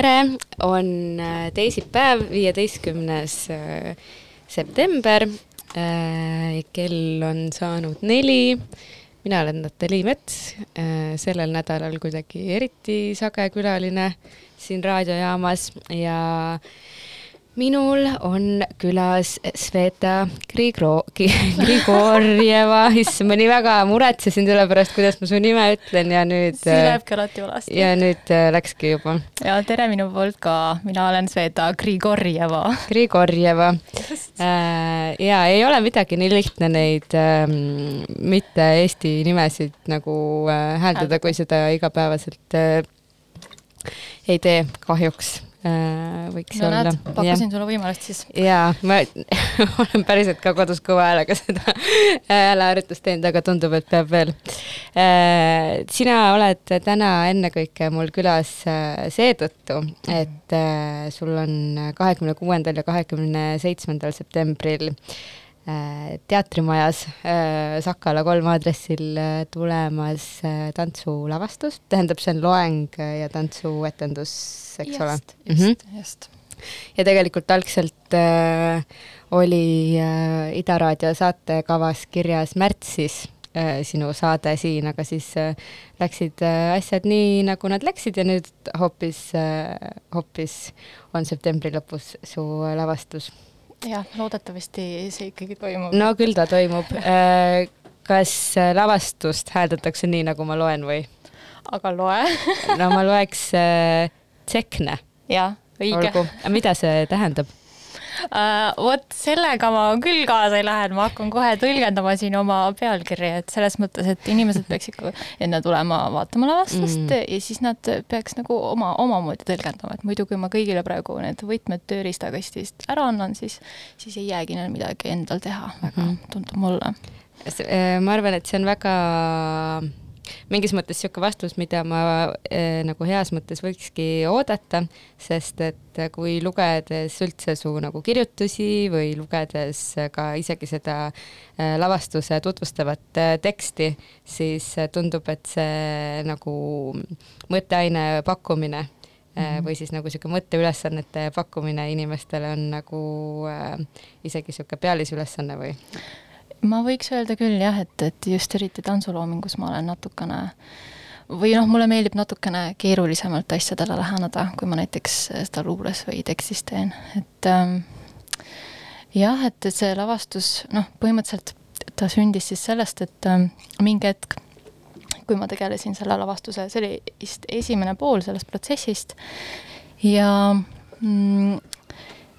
tere, on äh, teisipäev, viieteistkümnes äh, september. Äh, kell on saanud neli. mina olen Natalii Mets, sellel nädalal kuidagi eriti sage külaline siin raadiojaamas ja minul on külas Sveta Grigro-, Grigorjeva, issand, ma nii väga muretsesin selle pärast, kuidas ma su nime ütlen ja nüüd. see äh, lähebki alati valesti. ja nüüd äh, läkski juba. ja tere minu poolt ka, mina olen Sveta Grigorjeva. Grigorjeva äh,. ja ei ole midagi nii lihtne neid äh, mitte eesti nimesid nagu hääldada, kui seda igapäevaselt ei tee kahjuks võiks no, olla. pakkusin sulle võimalust siis. jaa, ma olen päriselt ka kodus kõva häälega seda hääleharjutust teinud, aga tundub, et peab veel. Äh, sina oled täna ennekõike mul külas äh, seetõttu, et sul on kahekümne kuuendal ja kahekümne seitsmendal septembril teatrimajas Sakala kolm aadressil tulemas tantsulavastus, tähendab, see on loeng ja tantsuetendus eks just, ole. just mm, -hmm. just. ja tegelikult algselt äh, oli äh, Ida raadio saatekavas kirjas märtsis äh, sinu saade siin, aga siis äh, läksid äh, asjad nii, nagu nad läksid ja nüüd hoopis äh,, hoopis on septembri lõpus su lavastus. Jah, loodetavasti see ikkagi toimub. no küll ta toimub äh,. kas äh, lavastust hääldatakse nii, nagu ma loen või? aga loe no ma loeks äh, tsekne. jah, õige. mida see tähendab? Uh, vot sellega ma küll kaasa ei lähe, et ma hakkan kohe tõlgendama siin oma pealkirja, et selles mõttes, et inimesed peaks ikka enne tulema vaatama lavastust mm. ja siis nad peaks nagu oma, omamoodi tõlgendama, et muidu kui ma kõigile praegu need võtmed tööriistakastist ära annan, siis, siis ei jäägi neil midagi endal teha, väga mm. tundub mulle. Äh, ma arvan, et see on väga mingis mõttes niisugune vastus, mida ma äh, nagu heas mõttes võikski oodata, sest et kui lugedes üldse su nagu kirjutusi või lugedes ka isegi seda äh, lavastuse tutvustavat äh, teksti, siis tundub, et see nagu mõtteaine pakkumine -hmm. või siis nagu niisugune mõtteülesannete pakkumine inimestele on nagu äh, isegi niisugune pealisülesanne või? Ma võiks öelda küll jah, et, et just eriti tantsuloomingus ma olen natukene või noh, mulle meeldib natukene keerulisemalt asjadele läheneda, kui ma näiteks seda luules või tekstis teen, et ähm, jah, et see lavastus, noh, põhimõtteliselt ta sündis siis sellest, et ähm, mingi hetk, kui ma tegelesin selle lavastuse, see oli vist esimene pool sellest protsessist ja mm,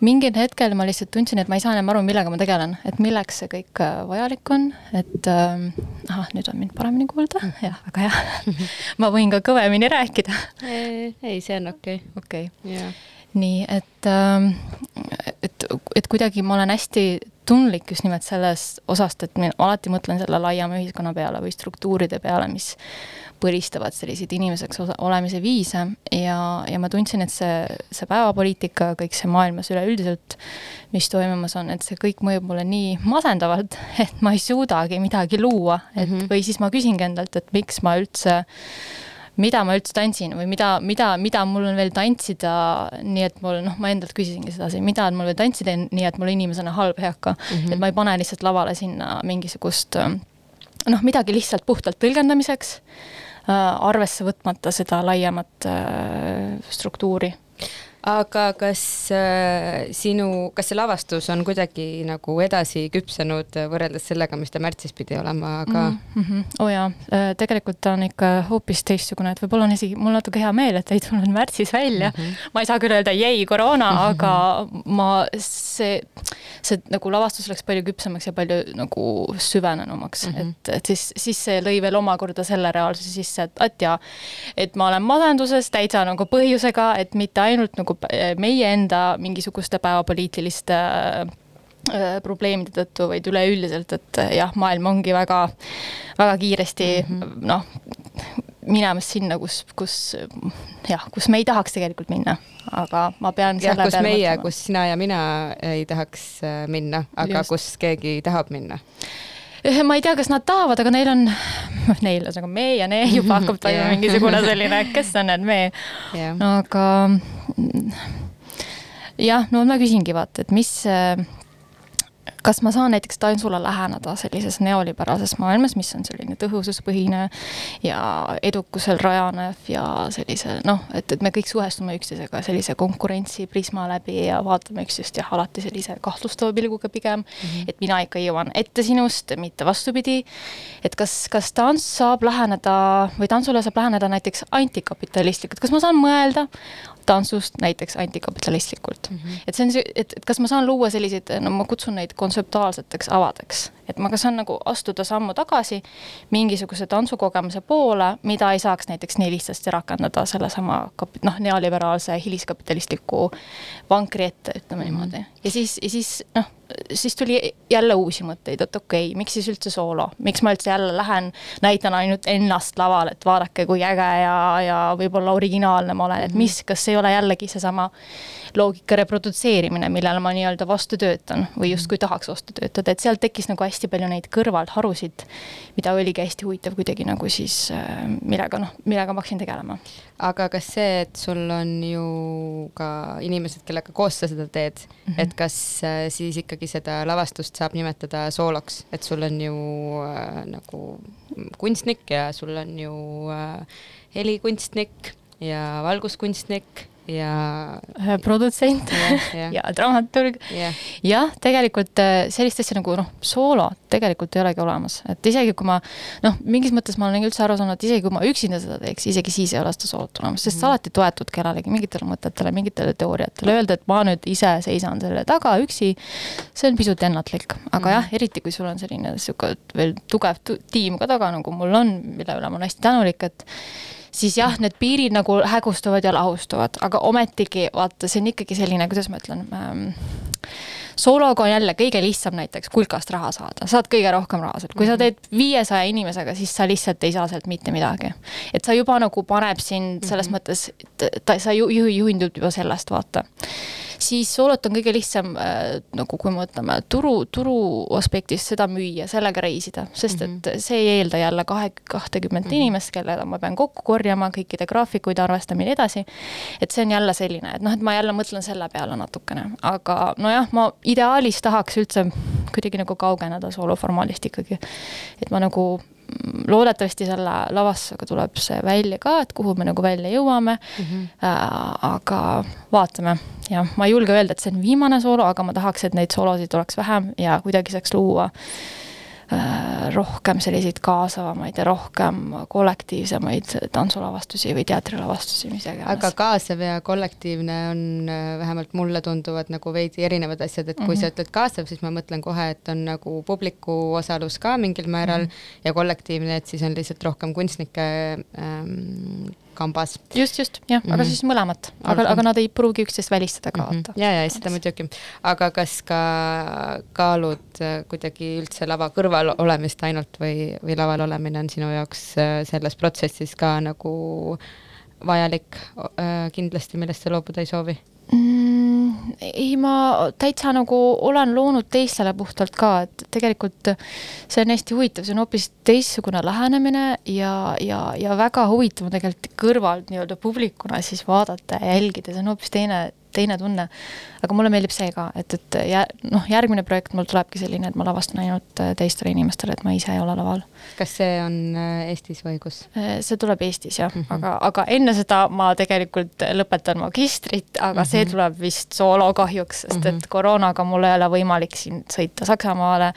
mingil hetkel ma lihtsalt tundsin, et ma ei saa enam aru, millega ma tegelen, et milleks see kõik äh, vajalik on, et äh, ahah, nüüd on mind paremini kuulda, mm. jah, väga hea. Ma võin ka kõvemini rääkida. Ei, see on okei. Okay.. okei. Okay.. nii, et äh,, et, et kuidagi ma olen hästi tundlik just nimelt sellest osast, et ma alati mõtlen selle laiema ühiskonna peale või struktuuride peale, mis põlistavad selliseid inimeseks osa, olemise viise ja, ja ma tundsin, et see, see päevapoliitika, kõik see maailmas üleüldiselt, mis toimumas on, et see kõik mõjub mulle nii masendavalt, et ma ei suudagi midagi luua, et mm -hmm. või siis ma küsingi endalt, et miks ma üldse mida ma üldse tantsin või mida, mida, mida mul on veel tantsida, nii et mul noh, ma endalt küsisingi sedasi, mida on mul veel tantsida, nii et mul inimesena halb ei hakka mm. -hmm. et ma ei pane lihtsalt lavale sinna mingisugust noh, midagi lihtsalt puhtalt tõlgendamiseks Äh, arvesse võtmata seda laiemat äh, struktuuri aga kas äh, sinu, kas see lavastus on kuidagi nagu edasi küpsenud võrreldes sellega, mis ta märtsis pidi olema, aga mm? -hmm. oo oh jaa äh,, tegelikult ta on ikka hoopis teistsugune, et võib-olla on isegi mul natuke hea meel, et ta ei tulnud märtsis välja mm. -hmm. ma ei saa küll öelda jäi koroona mm, -hmm. aga ma, see, see nagu lavastus läks palju küpsemaks ja palju nagu süvenenumaks mm, -hmm. et, et siis, siis see lõi veel omakorda selle reaalsuse sisse, et, et ja, et ma olen masenduses täitsa nagu põhjusega, et mitte ainult nagu nagu eh, meie enda mingisuguste päevapoliitiliste eh, probleemide tõttu, vaid üleüldiselt, et eh, jah, maailm ongi väga, väga kiiresti mm -hmm. noh, minemas sinna, kus, kus jah, kus me ei tahaks tegelikult minna, aga ma pean jah, kus meie, kus sina ja mina ei tahaks minna, aga Just. kus keegi tahab minna ma ei tea, kas nad tahavad, aga neil on, neil ühesõnaga me ja ne juba hakkab toimuma yeah. mingisugune selline, kes on need me yeah.. aga jah, no ma küsingi vaata, et mis kas ma saan näiteks tantsule läheneda sellises neolipärases maailmas, mis on selline tõhususpõhine ja edukusel rajanev ja sellise noh, et, et me kõik suhestume üksteisega sellise konkurentsi prisma läbi ja vaatame üksteist jah, alati sellise kahtlustava pilguga pigem mm, -hmm. et mina ikka jõuan ette sinust, mitte vastupidi. et kas, kas tants saab läheneda või tantsule saab läheneda näiteks antikapitalistlikult, kas ma saan mõelda tantsust näiteks antikapitalistlikult mm. -hmm. et see on see, et, et kas ma saan luua selliseid, no ma kutsun neid kontseptuaalseteks avadeks, et ma ka saan nagu astuda sammu tagasi mingisuguse tantsukogemuse poole, mida ei saaks näiteks nii lihtsasti rakendada sellesama kapi-, noh, neoliberaalse hiliskapitalistliku vankri ette, ütleme mm -hmm. niimoodi. ja siis, ja siis noh siis tuli jälle uusi mõtteid, et okei okay,, miks siis üldse soolo, miks ma üldse jälle lähen, näitan ainult ennast laval, et vaadake, kui äge ja, ja võib-olla originaalne ma olen, et mis, kas ei ole jällegi seesama loogika reprodutseerimine, millele ma nii-öelda vastu töötan või justkui tahaks vastu töötada, et sealt tekkis nagu hästi palju neid kõrvaltharusid, mida oligi hästi huvitav kuidagi nagu siis, äh, millega noh, millega ma hakkasin tegelema. aga kas see, et sul on ju ka inimesed, kellega koos sa seda teed mm, -hmm. et kas äh, siis ikkagi seda lavastust saab nimetada sooloks, et sul on ju äh, nagu kunstnik ja sul on ju äh, helikunstnik ja valguskunstnik ja produtsent. Ja, ja. ja dramaturg. Jah, tegelikult äh, sellist asja nagu noh, soolo tegelikult ei olegi olemas, et isegi kui ma noh, mingis mõttes ma olen üldse aru saanud, et isegi kui ma üksinda seda teeks, isegi siis ei ole seda soolot olemas, sest mm sa alati toetud kellelegi, mingitele mõtetele, mingitele teooriatele, öelda, et ma nüüd ise seisan selle taga üksi, see on pisut ennatlik, aga mm jah, eriti kui sul on selline sihuke veel tugev tiim ka taga, nagu mul on, mille üle ma olen hästi tänulik, et siis jah, need piirid nagu hägustuvad ja lahustuvad, aga ometigi vaata, see on ikkagi selline, kuidas ma ütlen ähm,, soologa on jälle kõige lihtsam näiteks kulkast raha saada, saad kõige rohkem raha sealt, kui sa mhm. teed viiesaja inimesega, siis sa lihtsalt ei saa sealt mitte midagi. et sa juba nagu paneb sind selles mm -hmm. mõttes, ta, sa ju, juhindud juba sellest, vaata siis soolot on kõige lihtsam äh, nagu kui me mõtleme turu, turu aspektist seda müüa, sellega reisida, sest et -hmm. see ei eelda jälle kahe, kahtekümmet mm -hmm. inimest, kellega ma pean kokku korjama, kõikide graafikuid arvestama ja nii edasi. et see on jälle selline, et noh, et ma jälle mõtlen selle peale natukene, aga nojah, ma ideaalis tahaks üldse kuidagi nagu kaugeneda sooloformaalist ikkagi. et ma nagu loodetavasti selle lavastusega tuleb see välja ka, et kuhu me nagu välja jõuame mm. -hmm. Äh, aga vaatame, jah, ma ei julge öelda, et see on viimane soolo, aga ma tahaks, et neid soolosid oleks vähem ja kuidagi saaks luua äh, rohkem selliseid kaasavamaid ja rohkem kollektiivsemaid tantsulavastusi või teatrilavastusi, mis iganes. aga kaasav ja kollektiivne on äh, vähemalt mulle tunduvad nagu veidi erinevad asjad, et kui mm -hmm. sa ütled kaasav, siis ma mõtlen kohe, et on nagu publiku osalus ka mingil määral mm -hmm. ja kollektiivne, et siis on lihtsalt rohkem kunstnike ähm, kambas. just, just, jah mm, -hmm. aga mhm. siis mõlemat, aga, aga nad ei pruugi üksteist välistada ka vaata mm. -hmm. ja, ja seda muidugi. aga kas ka kaalud äh, kuidagi üldse lava kõrval olemist ainult või, või laval olemine on sinu jaoks äh, selles protsessis ka nagu vajalik äh, kindlasti, millest sa loobuda ei soovi mm,? ei, ma täitsa nagu olen loonud teistele puhtalt ka, et tegelikult see on hästi huvitav, see on hoopis teistsugune lähenemine ja, ja, ja väga huvitav on tegelikult kõrvalt nii-öelda publikuna siis vaadata ja jälgida, see on hoopis teine, teine tunne. aga mulle meeldib see ka, et, et jä, noh, järgmine projekt mul tulebki selline, et ma lavastan ainult äh, teistele inimestele, et ma ise ei ole laval. kas see on äh, Eestis või kus? Äh, see tuleb Eestis jah mm, -hmm. aga, aga enne seda ma tegelikult lõpetan magistrit, aga mm -hmm. see mhm. tuleb vist soolo kahjuks, sest mm -hmm. et koroonaga mul ei ole võimalik siin sõita Saksamaale,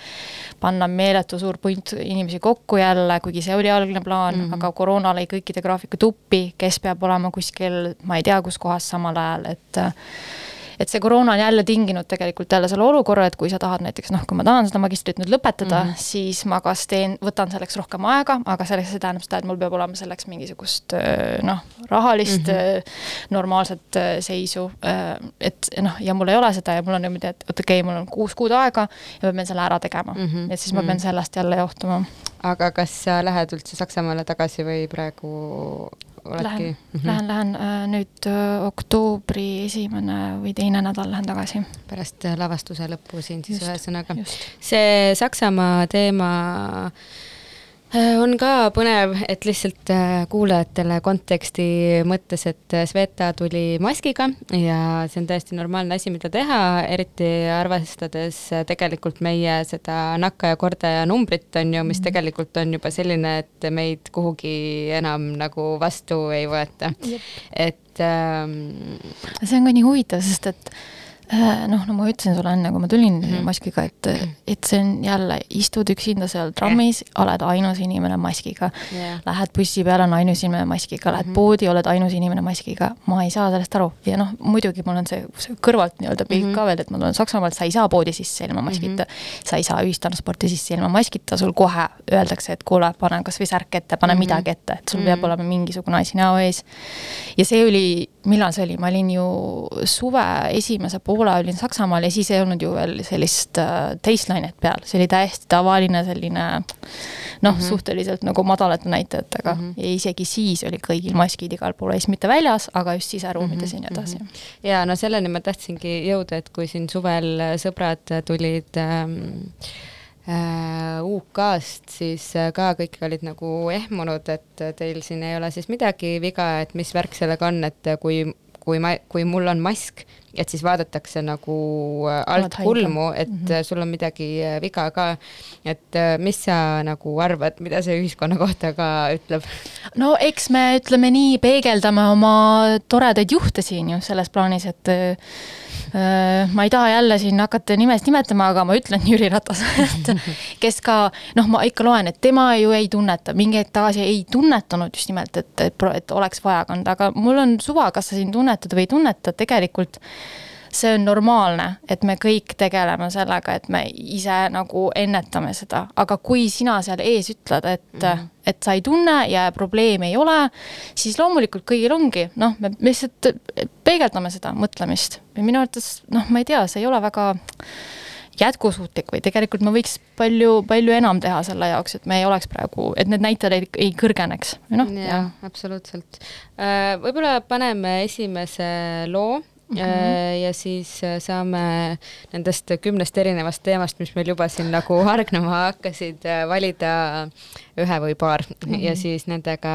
panna meeletu suur punt inimesi kokku jälle, kuigi see oli algne plaan mm, -hmm. aga koroona lõi kõikide graafikud uppi, kes peab olema kuskil, ma ei tea, kus kohas samal ajal, et et see koroona on jälle tinginud tegelikult jälle selle olukorra, et kui sa tahad näiteks noh, kui ma tahan seda magistrit nüüd lõpetada mm, -hmm. siis ma kas teen, võtan selleks rohkem aega, aga selleks, see tähendab seda, et mul peab olema selleks mingisugust noh, rahalist mm -hmm. normaalset seisu. et noh, ja mul ei ole seda ja mul on niimoodi, et okei okay,, mul on kuus kuud aega ja ma pean selle ära tegema mm. -hmm. et siis ma pean mhm. sellest jälle johtuma. aga kas sa lähed üldse Saksamaale tagasi või praegu oledki? Lähen -hmm. lähen, lähen äh, nüüd äh, oktoobri esimene või teine nädal lähen tagasi. pärast äh, lavastuse lõppu siin siis ühesõnaga. see Saksamaa teema on ka põnev, et lihtsalt äh, kuulajatele konteksti mõttes, et äh, Sveta tuli maskiga ja see on täiesti normaalne asi, mida teha, eriti arvestades tegelikult meie seda nakkajakordaja numbrit, on ju, mis mhm. tegelikult on juba selline, et meid kuhugi enam nagu vastu ei võeta. et ähm, see on ka nii huvitav, sest et Äh, noh, no ma ütlesin sulle enne, kui ma tulin mm -hmm. maskiga, et, et see on jälle, istud üksinda seal trammis yeah., oled ainus inimene maskiga yeah.. Lähed bussi peale, on ainus inimene maskiga, lähed mm -hmm. poodi, oled ainus inimene maskiga. ma ei saa sellest aru ja noh, muidugi mul on see, see kõrvalt nii-öelda pilt mm -hmm. ka veel, et ma tulen Saksamaalt, sa ei saa poodi sisse ilma maskita mm. -hmm. sa ei saa ühistransporti sisse ilma maskita, sul kohe öeldakse, et kuule, pane kasvõi särk ette, pane mm -hmm. midagi ette, et sul mm -hmm. peab olema mingisugune asi näo ees. ja see oli, millal see oli, ma olin ju suve esimese poole poole olin Saksamaal ja siis ei olnud ju veel sellist äh, teistlainet peal, see oli täiesti tavaline selline noh mm -hmm., suhteliselt nagu madalate näitajatega mm -hmm. ja isegi siis oli kõigil maskid igal pool ees, mitte väljas, aga just siseruumides mm -hmm. ja nii edasi mm. -hmm. ja no selleni ma tahtsingi jõuda, et kui siin suvel sõbrad tulid ähm, äh, UK-st, siis äh, ka kõik olid nagu ehmunud, et teil siin ei ole siis midagi viga, et mis värk sellega on, et kui kui ma, kui mul on mask, et siis vaadatakse nagu äh, alt kulmu, et mm -hmm. sul on midagi äh, viga ka. et mis sa nagu arvad, mida see ühiskonna kohta ka ütleb? no eks me ütleme nii, peegeldame oma toredaid juhte siin ju selles plaanis, et ma ei taha jälle siin hakata nimest nimetama, aga ma ütlen Jüri Ratas, et kes ka noh, ma ikka loen, et tema ju ei tunneta, mingi hetk tagasi ei tunnetanud just nimelt, et, et, et oleks vaja kanda, aga mul on suva, kas sa siin tunnetad või ei tunneta, tegelikult see on normaalne, et me kõik tegeleme sellega, et me ise nagu ennetame seda, aga kui sina seal ees ütled, et mm, -hmm. et sa ei tunne ja probleemi ei ole, siis loomulikult kõigil ongi, noh, me lihtsalt peegeldame seda mõtlemist ja minu arvates noh, ma ei tea, see ei ole väga jätkusuutlik või tegelikult me võiks palju, palju enam teha selle jaoks, et me ei oleks praegu, et need näitajad ei, ei kõrgeneks, noh. jaa, absoluutselt. Äh, võib-olla paneme esimese loo Mm -hmm. ja siis äh, saame nendest kümnest erinevast teemast, mis meil juba siin nagu hargnema hakkasid, äh, valida ühe või paar mm -hmm. ja siis nendega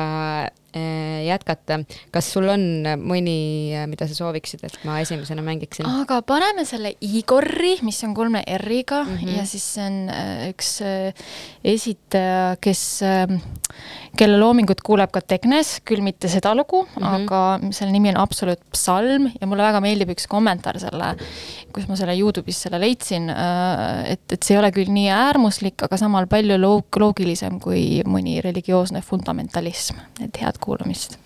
jätkata. kas sul on mõni, mida sa sooviksid, et ma esimesena mängiksin? aga paneme selle Igori, mis on kolme R-iga mm -hmm. ja siis see on äh, üks äh, esitaja, kes, ähm, kelle loomingut kuuleb ka Tegnes, küll mitte seda lugu mm, -hmm. aga selle nimi on Absolute Psalm ja mulle väga meeldib üks kommentaar selle, kus ma selle Youtube'is selle leidsin, äh, et, et see ei ole küll nii äärmuslik, aga samal palju loog-, loogilisem kui mõni religioosne fundamentalism, et head kuulamist.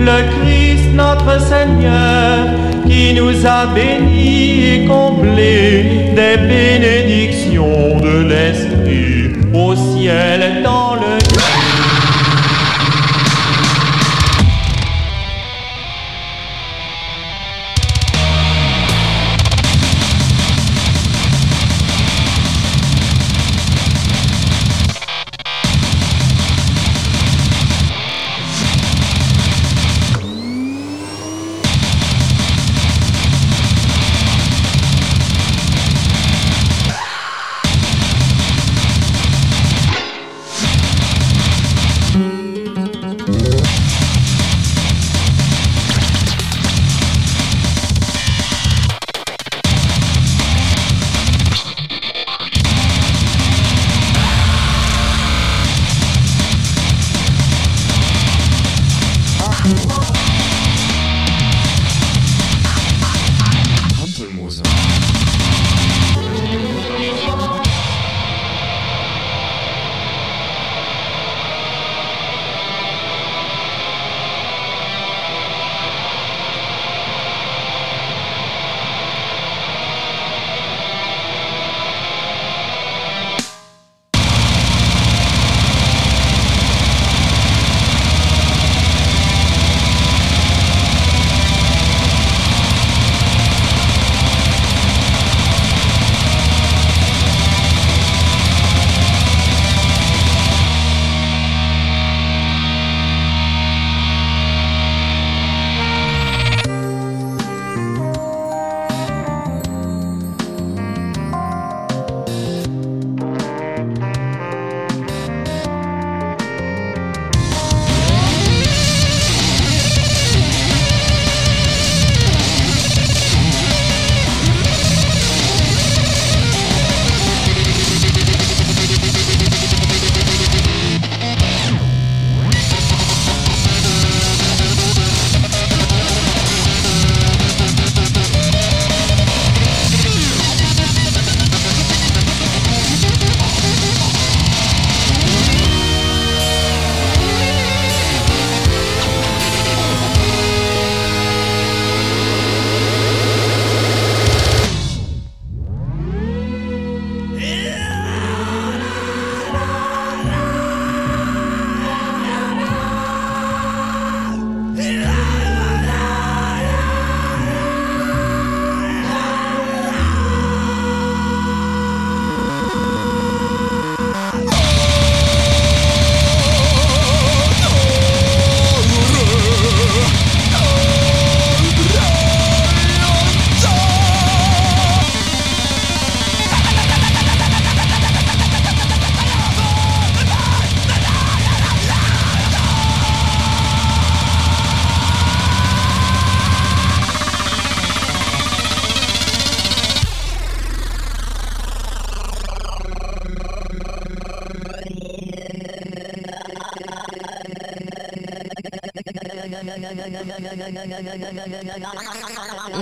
Le Christ notre Seigneur, qui nous a bénis et comblés des bénédictions de l'Esprit au ciel dans le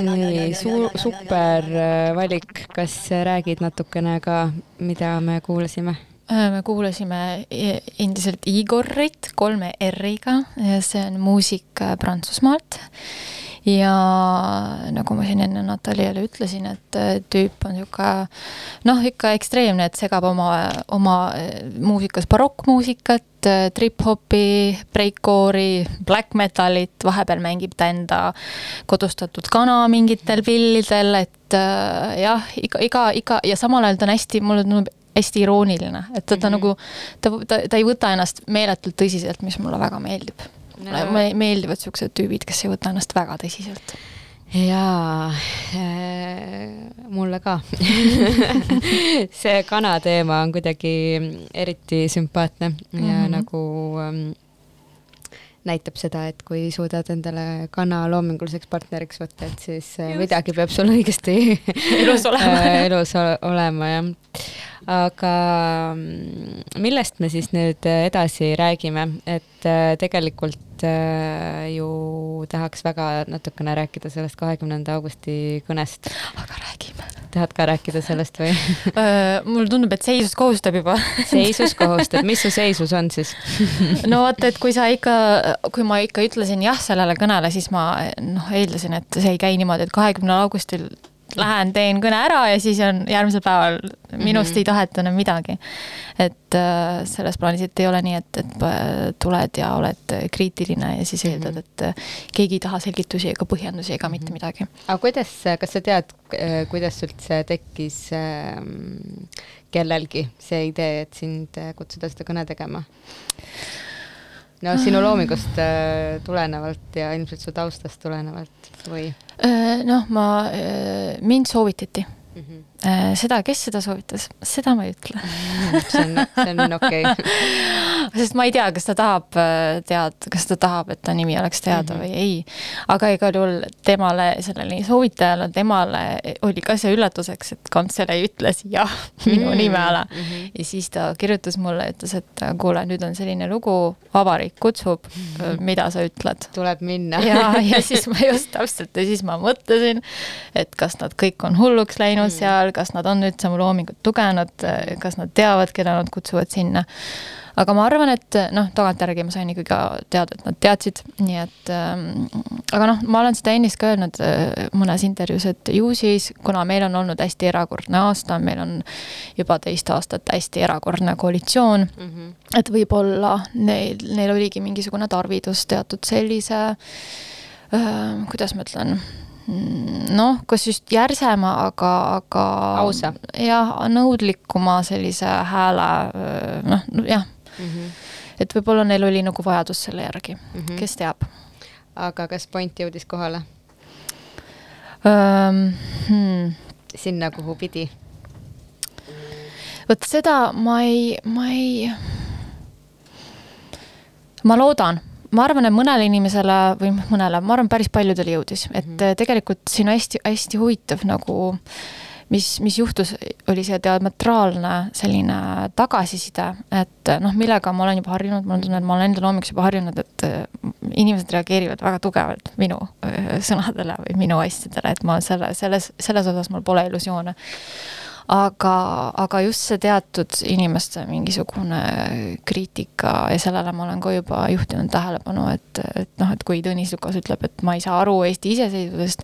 nii, su-, super äh, valik, kas räägid natukene ka, mida me kuulasime? Äh, me kuulasime e-, endiselt Igorit kolme R-iga, see on muusik Prantsusmaalt ja nagu ma siin enne Nataliale ütlesin, et äh, tüüp on niisugune noh, ikka ekstreemne, et segab oma, oma muusikas barokkmuusikat, trip-hopi, breakcore'i, black metalit, vahepeal mängib ta enda kodustatud kana mingitel pillidel, et jah, iga, iga, iga ja samal ajal ta on hästi, mulle tundub hästi irooniline, et ta, ta mm -hmm. nagu, ta, ta, ta ei võta ennast meeletult tõsiselt, mis mulle väga meeldib mulle meeldivad siuksed tüübid, kes ei võta ennast väga tõsiselt. Jaa äh,, mulle ka. See kana teema on kuidagi eriti sümpaatne ja mm -hmm. nagu ähm, näitab seda, et kui suudad endale kana loominguliseks partneriks võtta, et siis äh, Just. midagi peab sul õigesti elus olema elus olema, jah. Aga mm, millest me siis nüüd edasi räägime, et äh, tegelikult äh, ju tahaks väga natukene rääkida sellest kahekümnenda augusti kõnest. aga räägime. tahad ka rääkida sellest või äh, mulle tundub, et seisus kohustab juba seisus kohustab, mis su seisus on siis no vot, et kui sa ikka, kui ma ikka ütlesin jah sellele kõnele, siis ma noh, eeldasin, et see ei käi niimoodi, et kahekümnendal augustil lähen teen kõne ära ja siis on järgmisel päeval minust mm -hmm. ei taheta enam midagi. et äh, selles plaanis, et ei ole nii, et, et äh, tuled ja oled kriitiline ja siis eeldad, et äh, keegi ei taha selgitusi ega põhjendusi ega mm -hmm. mitte mhm. midagi. aga kuidas, kas sa tead, äh, kuidas üldse tekkis äh, kellelgi see idee, et sind kutsuda seda kõne tegema? No sinu loomingust äh, tulenevalt ja ilmselt su taustast tulenevalt või? Äh, noh, ma, äh, mind soovitati mm. -hmm. Seda, kes seda soovitas, seda ma ei ütle see on, see on okei okay. sest ma ei tea, kas ta tahab tead-, kas ta tahab, et ta nimi oleks teada mm -hmm. või ei. aga igal juhul temale, sellele soovitajale, temale oli ka see üllatuseks, et kantselei ütles jah minu mm -hmm. nimele mm. -hmm. ja siis ta kirjutas mulle, ütles, et kuule, nüüd on selline lugu, vabariik kutsub mm, -hmm. mida sa ütled? tuleb minna ja, ja siis ma just täpselt ja siis ma mõtlesin, et kas nad kõik on hulluks läinud mm -hmm. seal, kas nad on üldse mu loomingut lugenud, kas nad teavad, keda nad kutsuvad sinna aga ma arvan, et noh, tagantjärgi ma sain ikkagi teada, et nad teadsid, nii et ähm, aga noh, ma olen seda ennist ka öelnud äh, mõnes intervjuus, et ju siis, kuna meil on olnud hästi erakordne aasta, meil on juba teist aastat hästi erakordne koalitsioon mm, -hmm. et võib-olla neil, neil oligi mingisugune tarvidus teatud sellise äh, kuidas ma ütlen noh, kas just järsema, aga, aga ausa. jah, nõudlikuma sellise hääle noh, jah mm. -hmm. et võib-olla neil oli nagu vajadus selle järgi mm, -hmm. kes teab. aga kas point jõudis kohale um,? Hmm. sinna, kuhu pidi? vot seda ma ei, ma ei, ma loodan ma arvan, et mõnele inimesele või mõnele, ma arvan, päris paljudele jõudis, et mm -hmm. tegelikult siin hästi-hästi huvitav nagu äh, mis, mis juhtus, oli see diametraalne selline tagasiside, et noh, millega ma olen juba harjunud, mul on tunne, et ma olen enda loomingus juba harjunud, et äh, inimesed reageerivad väga tugevalt minu äh, sõnadele või minu asjadele, et ma selle, selles, selles osas mul pole illusioone aga, aga just see teatud inimeste mingisugune kriitika ja sellele ma olen ka juba juhtinud tähelepanu, et, et noh, et kui Tõnis Lukas ütleb, et ma ei saa aru Eesti iseseisvusest,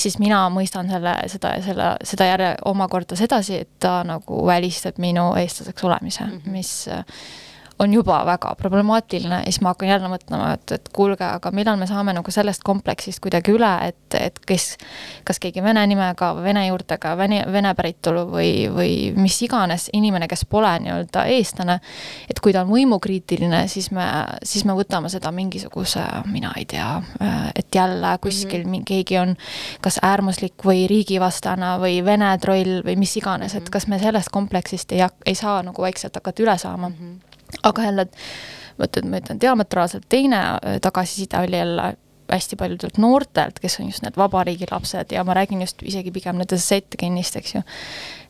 siis mina mõistan selle, seda ja selle, seda järje omakorda sedasi, et ta nagu välistab minu eestlaseks olemise mm, -hmm. mis on juba väga problemaatiline ja siis ma hakkan jälle mõtlema, et, et kuulge, aga millal me saame nagu sellest kompleksist kuidagi üle, et, et kes, kas keegi vene nimega, vene juurtega, vene, vene päritolu või, või mis iganes inimene, kes pole nii-öelda eestlane, et kui ta on võimukriitiline, siis me, siis me võtame seda mingisuguse, mina ei tea, et jälle kuskil mm -hmm. keegi on kas äärmuslik või riigivastane või vene troll või mis iganes, et mhm. kas me sellest kompleksist ei, ei saa nagu vaikselt hakata üle saama mm. -hmm aga jälle, et ma ütlen, diametraalselt teine äh, tagasiside oli jälle hästi paljudelt noortelt, kes on just need vabariigi lapsed ja ma räägin just isegi pigem nendest Z-genist, eks ju.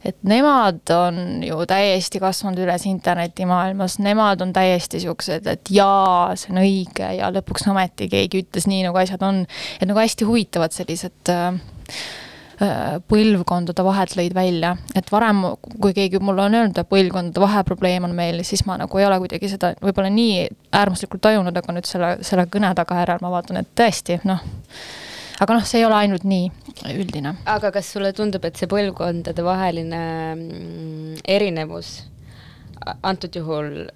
et nemad on ju täiesti kasvanud üles internetimaailmas, nemad on täiesti siuksed, et jaa, see on õige ja lõpuks ometi keegi ütles nii, nagu asjad on. et nagu hästi huvitavad sellised Äh, põlvkondade vahet lõid välja, et varem, kui keegi mulle on öelnud, et põlvkondade vaheprobleem on meil, siis ma nagu ei ole kuidagi seda võib-olla nii äärmuslikult tajunud, aga nüüd selle, selle kõne tagajärjel ma vaatan, et tõesti, noh, aga noh, see ei ole ainult nii üldine. aga kas sulle tundub, et see põlvkondade vaheline mm, erinevus antud juhul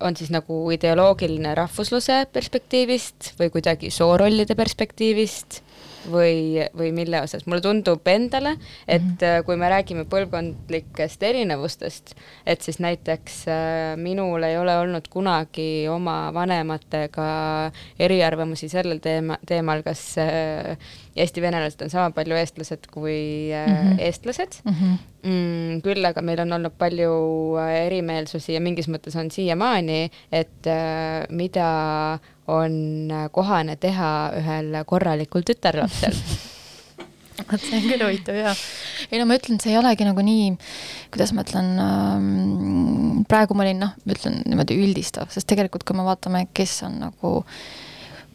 on siis nagu ideoloogiline rahvusluse perspektiivist või kuidagi soorollide perspektiivist või, või mille osas, mulle tundub endale, et mm -hmm. kui me räägime põlvkondlikest erinevustest, et siis näiteks äh, minul ei ole olnud kunagi oma vanematega eriarvamusi sellel teema, teemal, kas äh, Eesti venelased on sama palju eestlased kui mm -hmm. eestlased mm. -hmm. Mm, küll aga meil on olnud palju erimeelsusi ja mingis mõttes on siiamaani, et mida on kohane teha ühel korralikul tütarlapsel vot see on küll huvitav jaa. ei no ma ütlen, see ei olegi nagu nii, kuidas ma ütlen ähm,, praegu ma olin noh, ütlen niimoodi üldistav, sest tegelikult kui me vaatame, kes on nagu,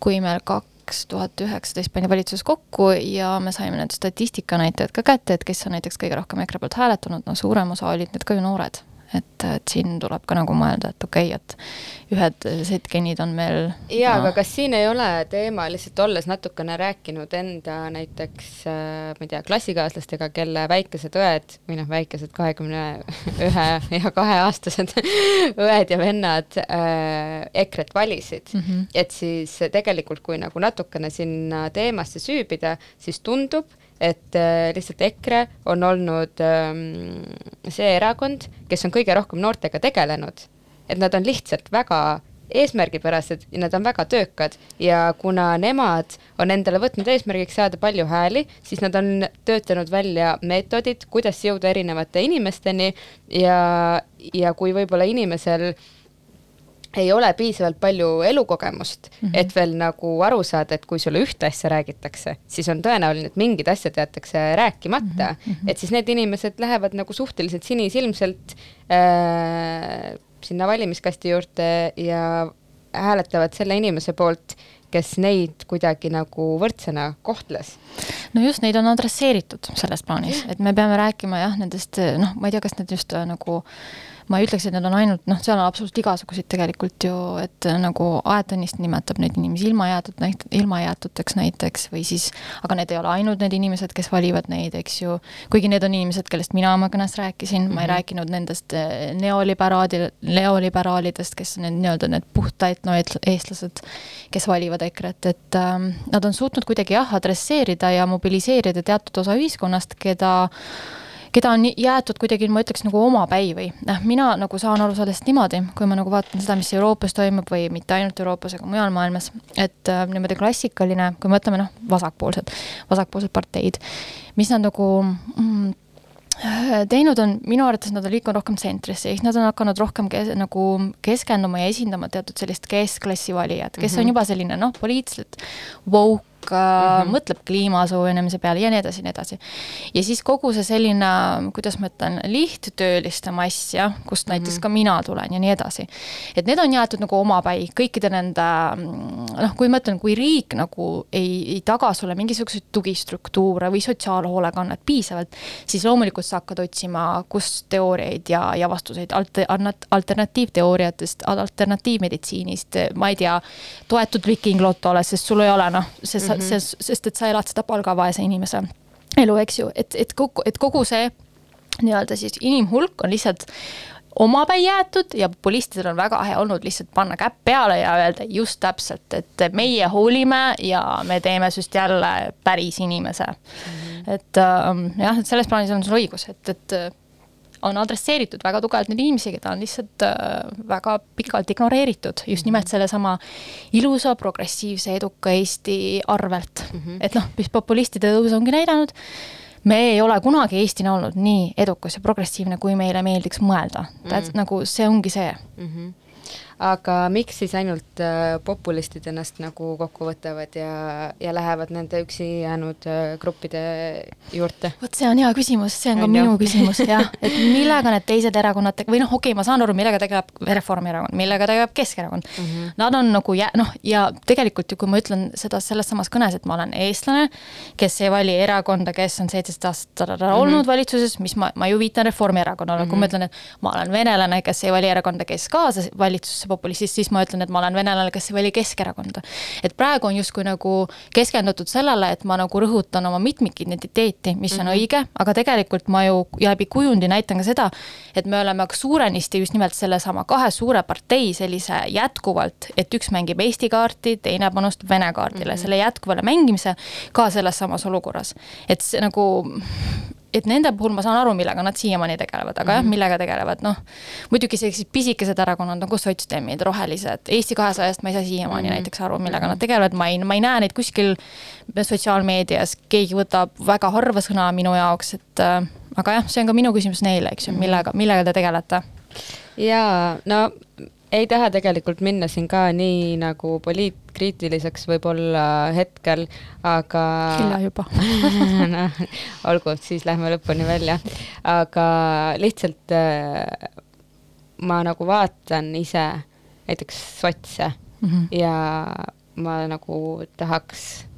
kui meil kaks tuhat üheksateist pandi valitsus kokku ja me saime need statistikanäitajad ka kätte, et kes on näiteks kõige rohkem EKRE poolt hääletanud, no suurem osa olid need ka ju noored et, et siin tuleb ka nagu mõelda, et okei okay,, et ühed setgenid on meil jaa no., aga kas siin ei ole teema, lihtsalt olles natukene rääkinud enda näiteks äh, ma ei tea, klassikaaslastega, kelle väikesed õed või noh, väikesed kahekümne ühe ja kaheaastased õed ja vennad äh, EKRE-t valisid mm, -hmm. et siis tegelikult, kui nagu natukene sinna teemasse süübida, siis tundub, et äh, lihtsalt EKRE on olnud ähm, see erakond, kes on kõige rohkem noortega tegelenud. et nad on lihtsalt väga eesmärgipärased ja nad on väga töökad ja kuna nemad on endale võtnud eesmärgiks saada palju hääli, siis nad on töötanud välja meetodid, kuidas jõuda erinevate inimesteni ja, ja kui võib-olla inimesel äh, ei ole piisavalt palju elukogemust mm, -hmm. et veel nagu aru saada, et kui sulle ühte asja räägitakse, siis on tõenäoline, et mingid asjad jäetakse rääkimata mm, -hmm. et siis need inimesed lähevad nagu suhteliselt sinisilmselt äh, sinna valimiskasti juurde ja hääletavad selle inimese poolt, kes neid kuidagi nagu võrdsena kohtles. no just, neid on adresseeritud selles plaanis, et me peame rääkima jah, nendest noh, ma ei tea, kas need just äh, nagu äh, ma ei ütleks, et need on ainult, noh, seal on absoluutselt igasuguseid tegelikult ju, et nagu Aetonnist nimetab neid inimesi ilmajäetud, ilmajäetuteks näiteks või siis, aga need ei ole ainult need inimesed, kes valivad neid, eks ju, kuigi need on inimesed, kellest mina oma kõnes rääkisin mm, -hmm. ma ei mhm. rääkinud nendest äh, neoliberaadi, neoliberaalidest, kes on need nii-öelda need puhta etnoeestlased, kes valivad EKRE-t, et ähm, nad on suutnud kuidagi jah, adresseerida ja mobiliseerida teatud osa ühiskonnast, keda keda on jäetud kuidagi, ma ütleks nagu omapäi või noh, mina nagu saan aru sellest niimoodi, kui ma nagu vaatan seda, mis Euroopas toimub või mitte ainult Euroopas, aga mujal maailmas, et äh, niimoodi klassikaline, kui me mõtleme noh, vasakpoolsed, vasakpoolsed parteid, mis nad nagu mm, teinud on, minu arvates nad on liikunud rohkem tsentrisse, ehk nad on hakanud rohkem kes, nagu keskenduma ja esindama teatud sellist keskklassi valijat, kes mm -hmm. on mhm. juba selline noh, poliitiliselt woke, mm -hmm. mõtleb kliima soojenemise peale ja nii edasi ja nii edasi. ja siis kogu see selline, kuidas ma ütlen, lihttööliste mass jah, kust mm -hmm. näiteks ka mina tulen ja nii edasi. et need on jäetud nagu omapäi kõikide nende noh, kui ma ütlen, kui riik nagu ei, ei taga sulle mingisuguseid tugistruktuure või sotsiaalhoolekannet piisavalt, siis loomulikult sa hakkad otsima, kust teooriaid ja, ja vastuseid alter, alternatiivteooriatest, alternatiivmeditsiinist, ma ei tea, toetud vikinglotole, sest sul ei ole noh, see mm, -hmm. See, sest et sa elad seda palgavaese inimese elu, eks ju, et, et kogu, et kogu see nii-öelda siis inimhulk on lihtsalt omapäi jäetud ja populistidel on väga hea olnud lihtsalt panna käpp peale ja öelda just täpselt, et meie hoolime ja me teeme sest jälle päris inimese mm. -hmm. et ähm, jah, et selles plaanis on sul õigus, et, et on adresseeritud väga tugevalt neid inimesi, keda on lihtsalt äh, väga pikalt ignoreeritud, just nimelt mhm. sellesama ilusa, progressiivse, eduka Eesti arvelt mm. -hmm. et noh, mis populistide tõus ongi näidanud, me ei ole kunagi Eestina olnud nii edukas ja progressiivne, kui meile meeldiks mõelda mm. -hmm. nagu see ongi see mm. -hmm aga miks siis ainult äh, populistid ennast nagu kokku võtavad ja, ja lähevad nende üksi jäänud äh, gruppide juurde? vot see on hea küsimus, see on ka on minu ju. küsimus jah, et millega need teised erakonnad või noh, okei okay,, ma saan aru, millega tegeleb Reformierakond, millega tegeleb Keskerakond mm. -hmm. Nad on nagu jä-, noh, ja tegelikult ju, kui ma ütlen seda selles samas kõnes, et ma olen eestlane, kes ei vali erakonda, kes on seitseteist aastat mm -hmm. olnud valitsuses, mis ma, ma ju viitan Reformierakonnale mm, -hmm. kui ma mhm. ütlen, et ma olen venelane, kes ei vali erakonda, kes kaasas valitsusse populistist, siis ma ütlen, et ma olen venelane, kes ei vali Keskerakonda. et praegu on justkui nagu keskendutud sellele, et ma nagu rõhutan oma mitmikidentiteeti, mis on mm -hmm. õige, aga tegelikult ma ju läbi kujundi näitan ka seda, et me oleme suurenisti just nimelt sellesama kahe suure partei sellise jätkuvalt, et üks mängib Eesti kaarti, teine panustab Vene kaardile mm, -hmm. selle jätkuvale mängimise ka selles samas olukorras. et see nagu et nende puhul ma saan aru, millega nad siiamaani tegelevad, aga mm -hmm. jah, mhm. millega tegelevad, noh. muidugi sellised pisikesed erakonnad nagu sotsdemid, rohelised, Eesti kahesajast ma ei saa siiamaani mm -hmm. näiteks aru, millega nad tegelevad, ma ei, ma ei näe neid kuskil sotsiaalmeedias, keegi võtab väga harva sõna minu jaoks, et äh, aga jah, see on ka minu küsimus neile, eks ju, mhm. millega, millega te tegelete? jaa, no ei taha tegelikult minna siin ka nii nagu poliitkriitiliseks võib-olla hetkel, aga. hilja juba no olgu, siis lähme lõpuni välja, aga lihtsalt äh, ma nagu vaatan ise näiteks sotse mm -hmm. ja ma nagu tahaks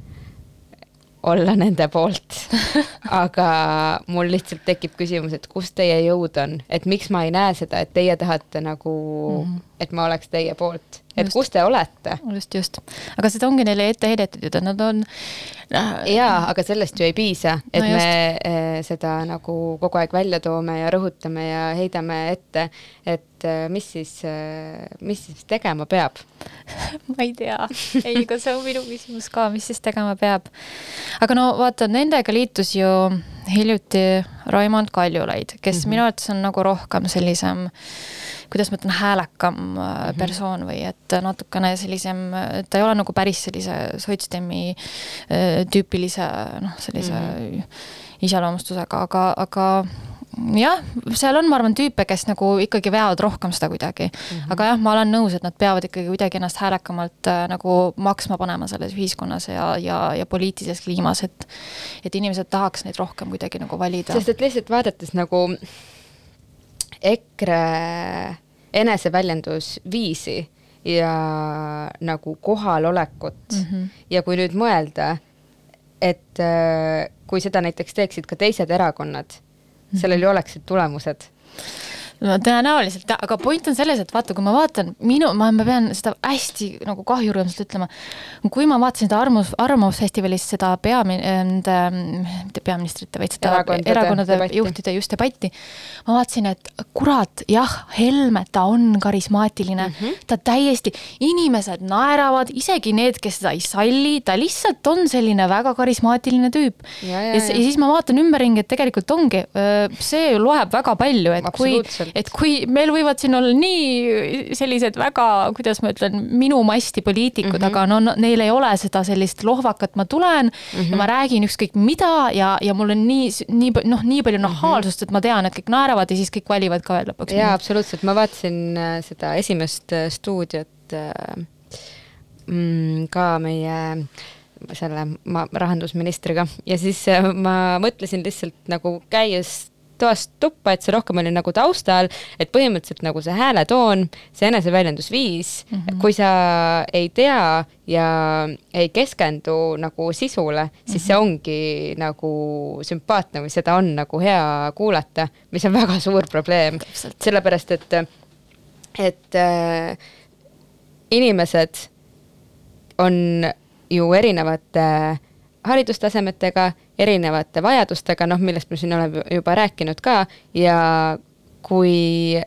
olla nende poolt aga mul lihtsalt tekib küsimus, et kus teie jõud on, et miks ma ei näe seda, et teie tahate nagu mm, -hmm. Et ma oleks teie poolt, et just. kus te olete? just, just. aga seda ongi neile ette heidetud et nad on jaa, aga sellest ju ei piisa, et no just. me eh, seda nagu kogu aeg välja toome ja rõhutame ja heidame ette, et eh, mis siis, eh, mis siis tegema peab ma ei tea, ei, aga see on minu küsimus ka, mis siis tegema peab. aga no vaata, nendega liitus ju hiljuti Raimond Kaljulaid, kes mm -hmm. minu arvates on nagu rohkem sellisem kuidas ma ütlen, häälekam mm -hmm. persoon või et natukene sellisem, ta ei ole nagu päris sellise sotsdemi äh, tüüpilise noh, sellise mm -hmm. iseloomustusega, aga, aga jah, seal on, ma arvan, tüüpe, kes nagu ikkagi veavad rohkem seda kuidagi mm. -hmm. aga jah, ma olen nõus, et nad peavad ikkagi kuidagi ennast häälekamalt äh, nagu maksma panema selles ühiskonnas ja, ja, ja poliitilises kliimas, et et inimesed tahaks neid rohkem kuidagi nagu valida. sest et lihtsalt vaadates nagu EKRE eneseväljendusviisi ja nagu kohalolekut. Mm -hmm. ja kui nüüd mõelda, et äh, kui seda näiteks teeksid ka teised erakonnad sellel ju oleksid tulemused no tõenäoliselt, aga point on selles, et vaata, kui ma vaatan minu, ma, ma pean seda hästi nagu kahjurõõmsalt ütlema. kui ma vaatasin seda arvamus, arvamusfestivalis seda peamin-, nende, mitte peaministrite, vaid seda erakondade, erakondade debatti. juhtide just debatti. ma vaatasin, et kurat, jah, Helme, ta on karismaatiline mm, -hmm. ta täiesti, inimesed naeravad, isegi need, kes seda ei salli, ta lihtsalt on selline väga karismaatiline tüüp. Ja, ja, ja, ja siis ma vaatan ümberringi, et tegelikult ongi, see loeb väga palju, et kui et kui meil võivad siin olla nii sellised väga, kuidas ma ütlen, minu masti poliitikud mm, -hmm. aga no, neil ei ole seda sellist lohvakat, ma tulen mm -hmm. ja ma mhm. räägin ükskõik mida ja, ja mul on nii, nii noh, nii palju mhm. nahaalsust, et ma tean, et kõik naeravad ja siis kõik valivad ka veel lõpuks. jaa, absoluutselt, ma vaatasin äh, seda esimest äh, stuudiot äh, mm, ka meie selle ma rahandusministriga ja siis ma mõtlesin lihtsalt nagu käies toast tuppa, et see rohkem oli nagu taustal, et põhimõtteliselt nagu see hääletoon, see eneseväljendusviis mm, -hmm. kui sa ei tea ja ei keskendu nagu sisule, siis mm -hmm. see ongi nagu sümpaatne või seda on nagu hea kuulata, mis on väga suur probleem, sellepärast et, et äh, inimesed on ju erinevate haridustasemetega, erinevate vajadustega, noh, millest me siin oleme juba rääkinud ka ja kui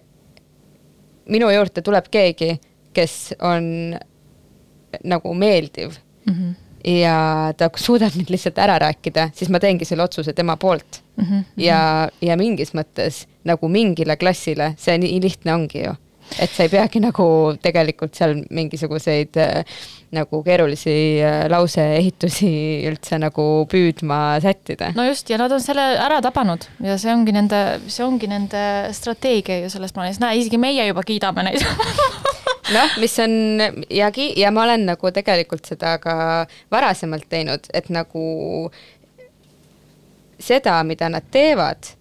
minu juurde tuleb keegi, kes on nagu meeldiv mm -hmm. ja ta suudab mind lihtsalt ära rääkida, siis ma teengi selle otsuse tema poolt mm. -hmm. ja, ja mingis mõttes nagu mingile klassile see nii lihtne ongi ju et sa ei peagi nagu tegelikult seal mingisuguseid äh, nagu keerulisi äh, lauseehitusi üldse nagu püüdma sättida. no just, ja nad on selle ära tabanud ja see ongi nende, see ongi nende strateegia ju selles plaanis, näe, isegi meie juba kiidame neid noh, mis on ja, ja ma olen nagu tegelikult seda ka varasemalt teinud, et nagu seda, mida nad teevad,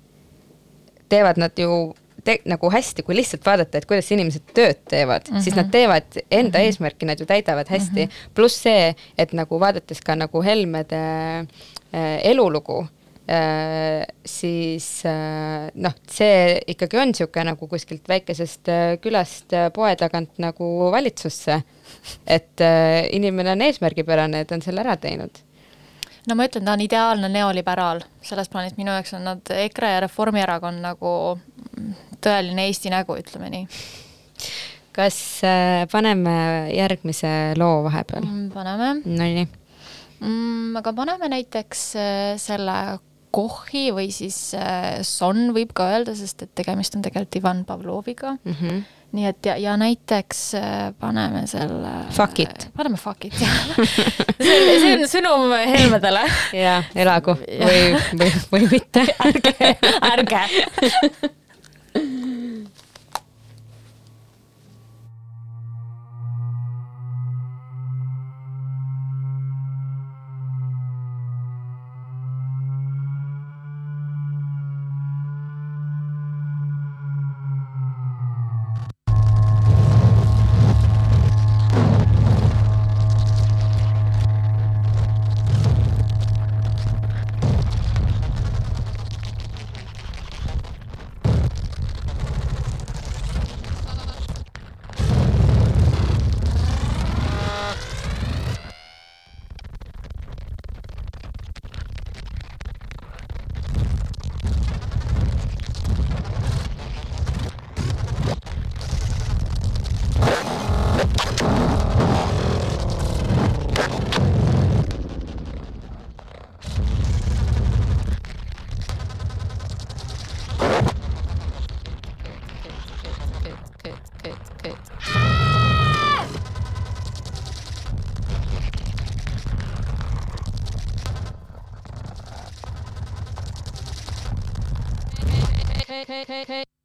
teevad nad ju te, nagu hästi, kui lihtsalt vaadata, et kuidas inimesed tööd teevad mm, -hmm. siis nad mhm. teevad enda mm -hmm. eesmärki, nad ju täidavad hästi mm -hmm.. pluss see, et nagu vaadates ka nagu Helmede äh, elulugu äh,, siis äh, noh, see ikkagi on niisugune nagu kuskilt väikesest äh, külast äh, poe tagant nagu valitsusse. et äh, inimene on eesmärgipärane ja ta on selle ära teinud no ma ütlen, ta on ideaalne neoliberaal, selles plaanis minu jaoks on nad EKRE ja Reformierakond nagu tõeline Eesti nägu, ütleme nii. kas äh, paneme järgmise loo vahepeal mm,? paneme. Nonii mm,. aga paneme näiteks äh, selle Kochi või siis äh, Son võib ka öelda, sest et tegemist on tegelikult Ivan Pavloviga mm. -hmm nii et ja, ja näiteks paneme selle. Fuck it. paneme fuck it, jah see on, see on sõnum Helmedele. jaa, elagu või, või, või mitte. ärge, ärge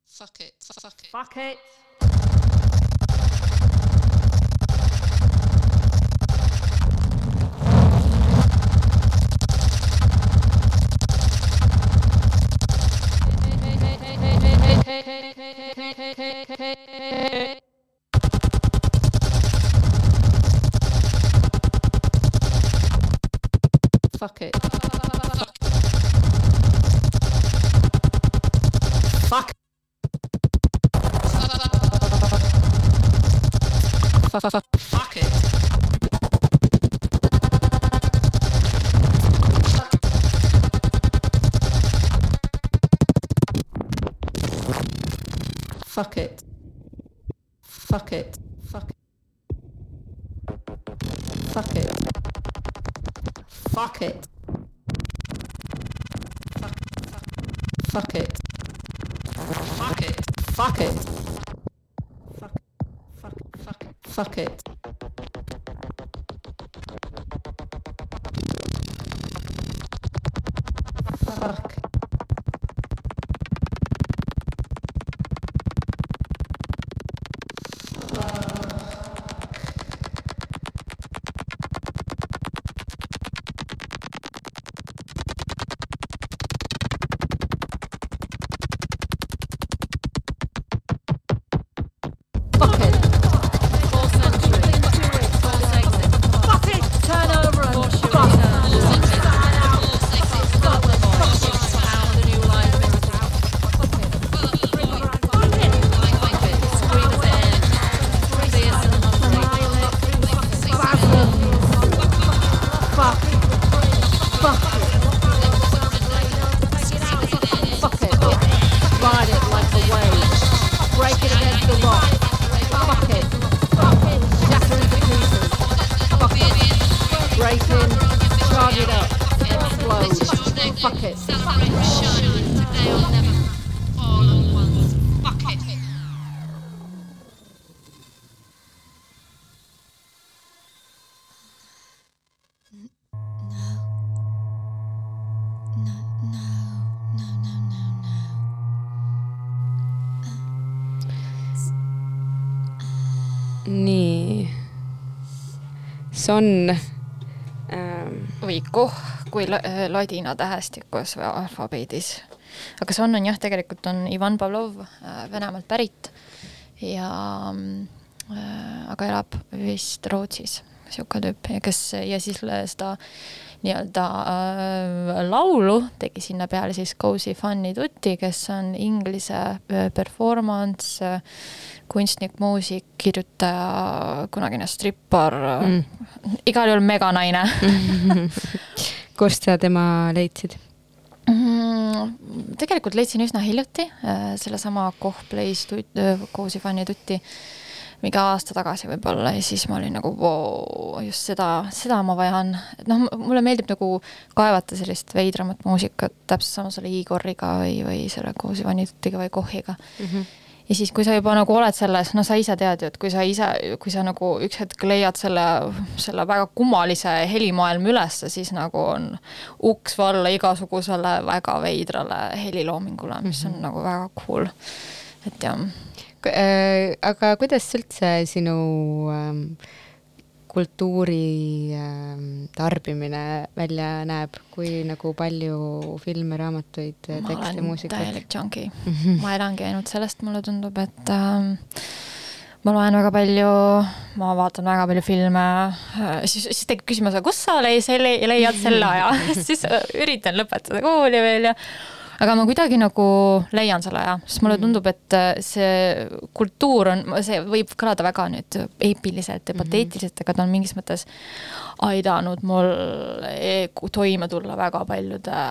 Fuck it. Fuck Son ähm.. või koh kui ladina tähestikus või alfabeedis. aga Son on jah, tegelikult on Ivan Pavlov äh, Venemaalt pärit ja äh, aga elab vist Rootsis, sihuke tüüp kes ja siis seda nii-öelda äh, laulu tegi sinna peale siis Cozy Funny Tutti, kes on inglise äh, performance äh, kunstnik, muusik, kirjutaja, kunagine strippar mm., igal juhul meganaine kust sa tema leidsid mm,? tegelikult leidsin üsna hiljuti äh, sellesama Koh Place Cozy Funny Tutti mingi aasta tagasi võib-olla ja siis ma olin nagu voo, just seda, seda ma vajan. et noh, mulle meeldib nagu kaevata sellist veidramat muusikat, täpselt sama selle Igoriga või, või selle Cozy Vanitutiga või Kohiga mm. -hmm ja siis, kui sa juba nagu oled selles, no sa ise tead ju, et kui sa ise, kui sa nagu üks hetk leiad selle, selle väga kummalise helimaailma ülesse, siis nagu on uks valla igasugusele väga veidrale heliloomingule, mis on mm -hmm. nagu väga cool. et jah Äh, aga kuidas üldse sinu ähm, kultuuri ähm, tarbimine välja näeb, kui nagu palju filme, raamatuid, tekste, muusikat? täielik junkie mm. -hmm. ma elangi ainult sellest, mulle tundub, et ähm, ma loen väga palju, ma vaatan väga palju filme, äh, siis, siis tekib küsimus, kus sa leiad selle aja siis äh, üritan lõpetada kooli veel ja aga ma kuidagi nagu leian selle aja, sest mulle mm. tundub, et äh, see kultuur on, see võib kõlada väga nüüd eepiliselt ja mhm. pateetiliselt, aga ta on mingis mõttes aidanud mul e, toime tulla väga paljude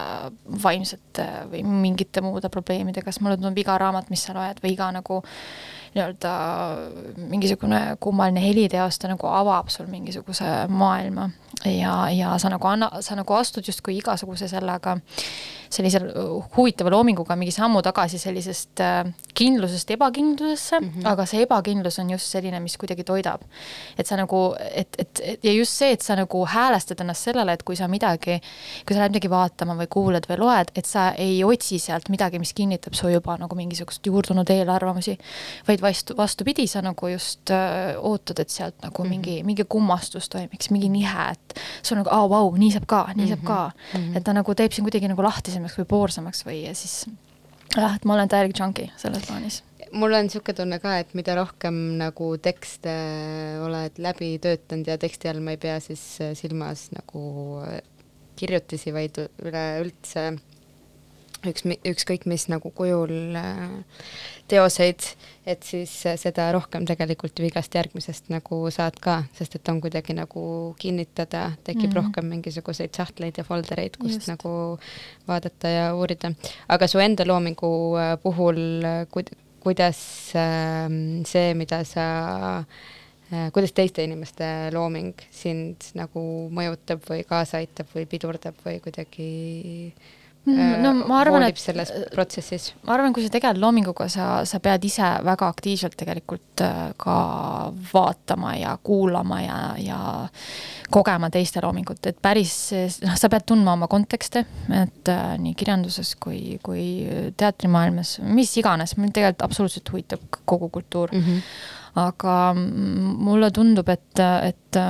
vaimsete või mingite muude probleemidega, sest mulle tundub iga raamat, mis sa loed või iga nagu nii-öelda mingisugune kummaline heliteos, ta nagu avab sul mingisuguse maailma ja, ja sa nagu anna, sa nagu astud justkui igasuguse sellega sellise huvitava loominguga mingi sammu tagasi sellisest äh, kindlusest ebakindlusesse mm, -hmm. aga see ebakindlus on just selline, mis kuidagi toidab. et sa nagu, et, et, et ja just see, et sa nagu häälestad ennast sellele, et kui sa midagi, kui sa lähed midagi vaatama või kuulad või loed, et sa ei otsi sealt midagi, mis kinnitab su juba nagu mingisugust juurdunud eelarvamusi, vaid vastu, vastupidi, sa nagu just öö, äh, ootad, et sealt nagu mm -hmm. mingi, mingi kummastus toimiks, mingi nihe, et sul nagu, aa, vau, nii saab ka, nii mm -hmm. saab ka mm. -hmm. et ta nagu teeb sind kuidagi nagu lahti lahtisemaks või poorsemaks või siis jah, et ma olen täielik junkie selles plaanis. Mul on niisugune tunne ka, et mida rohkem nagu tekste oled läbi töötanud ja teksti all ma ei pea siis silmas nagu kirjutisi, vaid üleüldse üks, ükskõik mis nagu kujul äh, teoseid, et siis äh, seda rohkem tegelikult ju igast järgmisest nagu saad ka, sest et on kuidagi nagu kinnitada, tekib mm -hmm. rohkem mingisuguseid sahtleid ja foldereid, kust Just. nagu vaadata ja uurida. aga su enda loomingu äh, puhul kuid-, kuidas ähm, see, mida sa kuidas teiste inimeste looming sind nagu mõjutab või kaasa aitab või pidurdab või kuidagi Mm, no ma arvan, et selles protsessis. ma arvan, kui sa tegeled loominguga, sa, sa pead ise väga aktiivselt tegelikult äh, ka vaatama ja kuulama ja, ja kogema teiste loomingut, et päris, noh, sa pead tundma oma kontekste, et äh, nii kirjanduses kui, kui teatrimaailmas, mis iganes, mind tegelikult absoluutselt huvitab kogu kultuur mm. -hmm. aga mulle tundub, et, et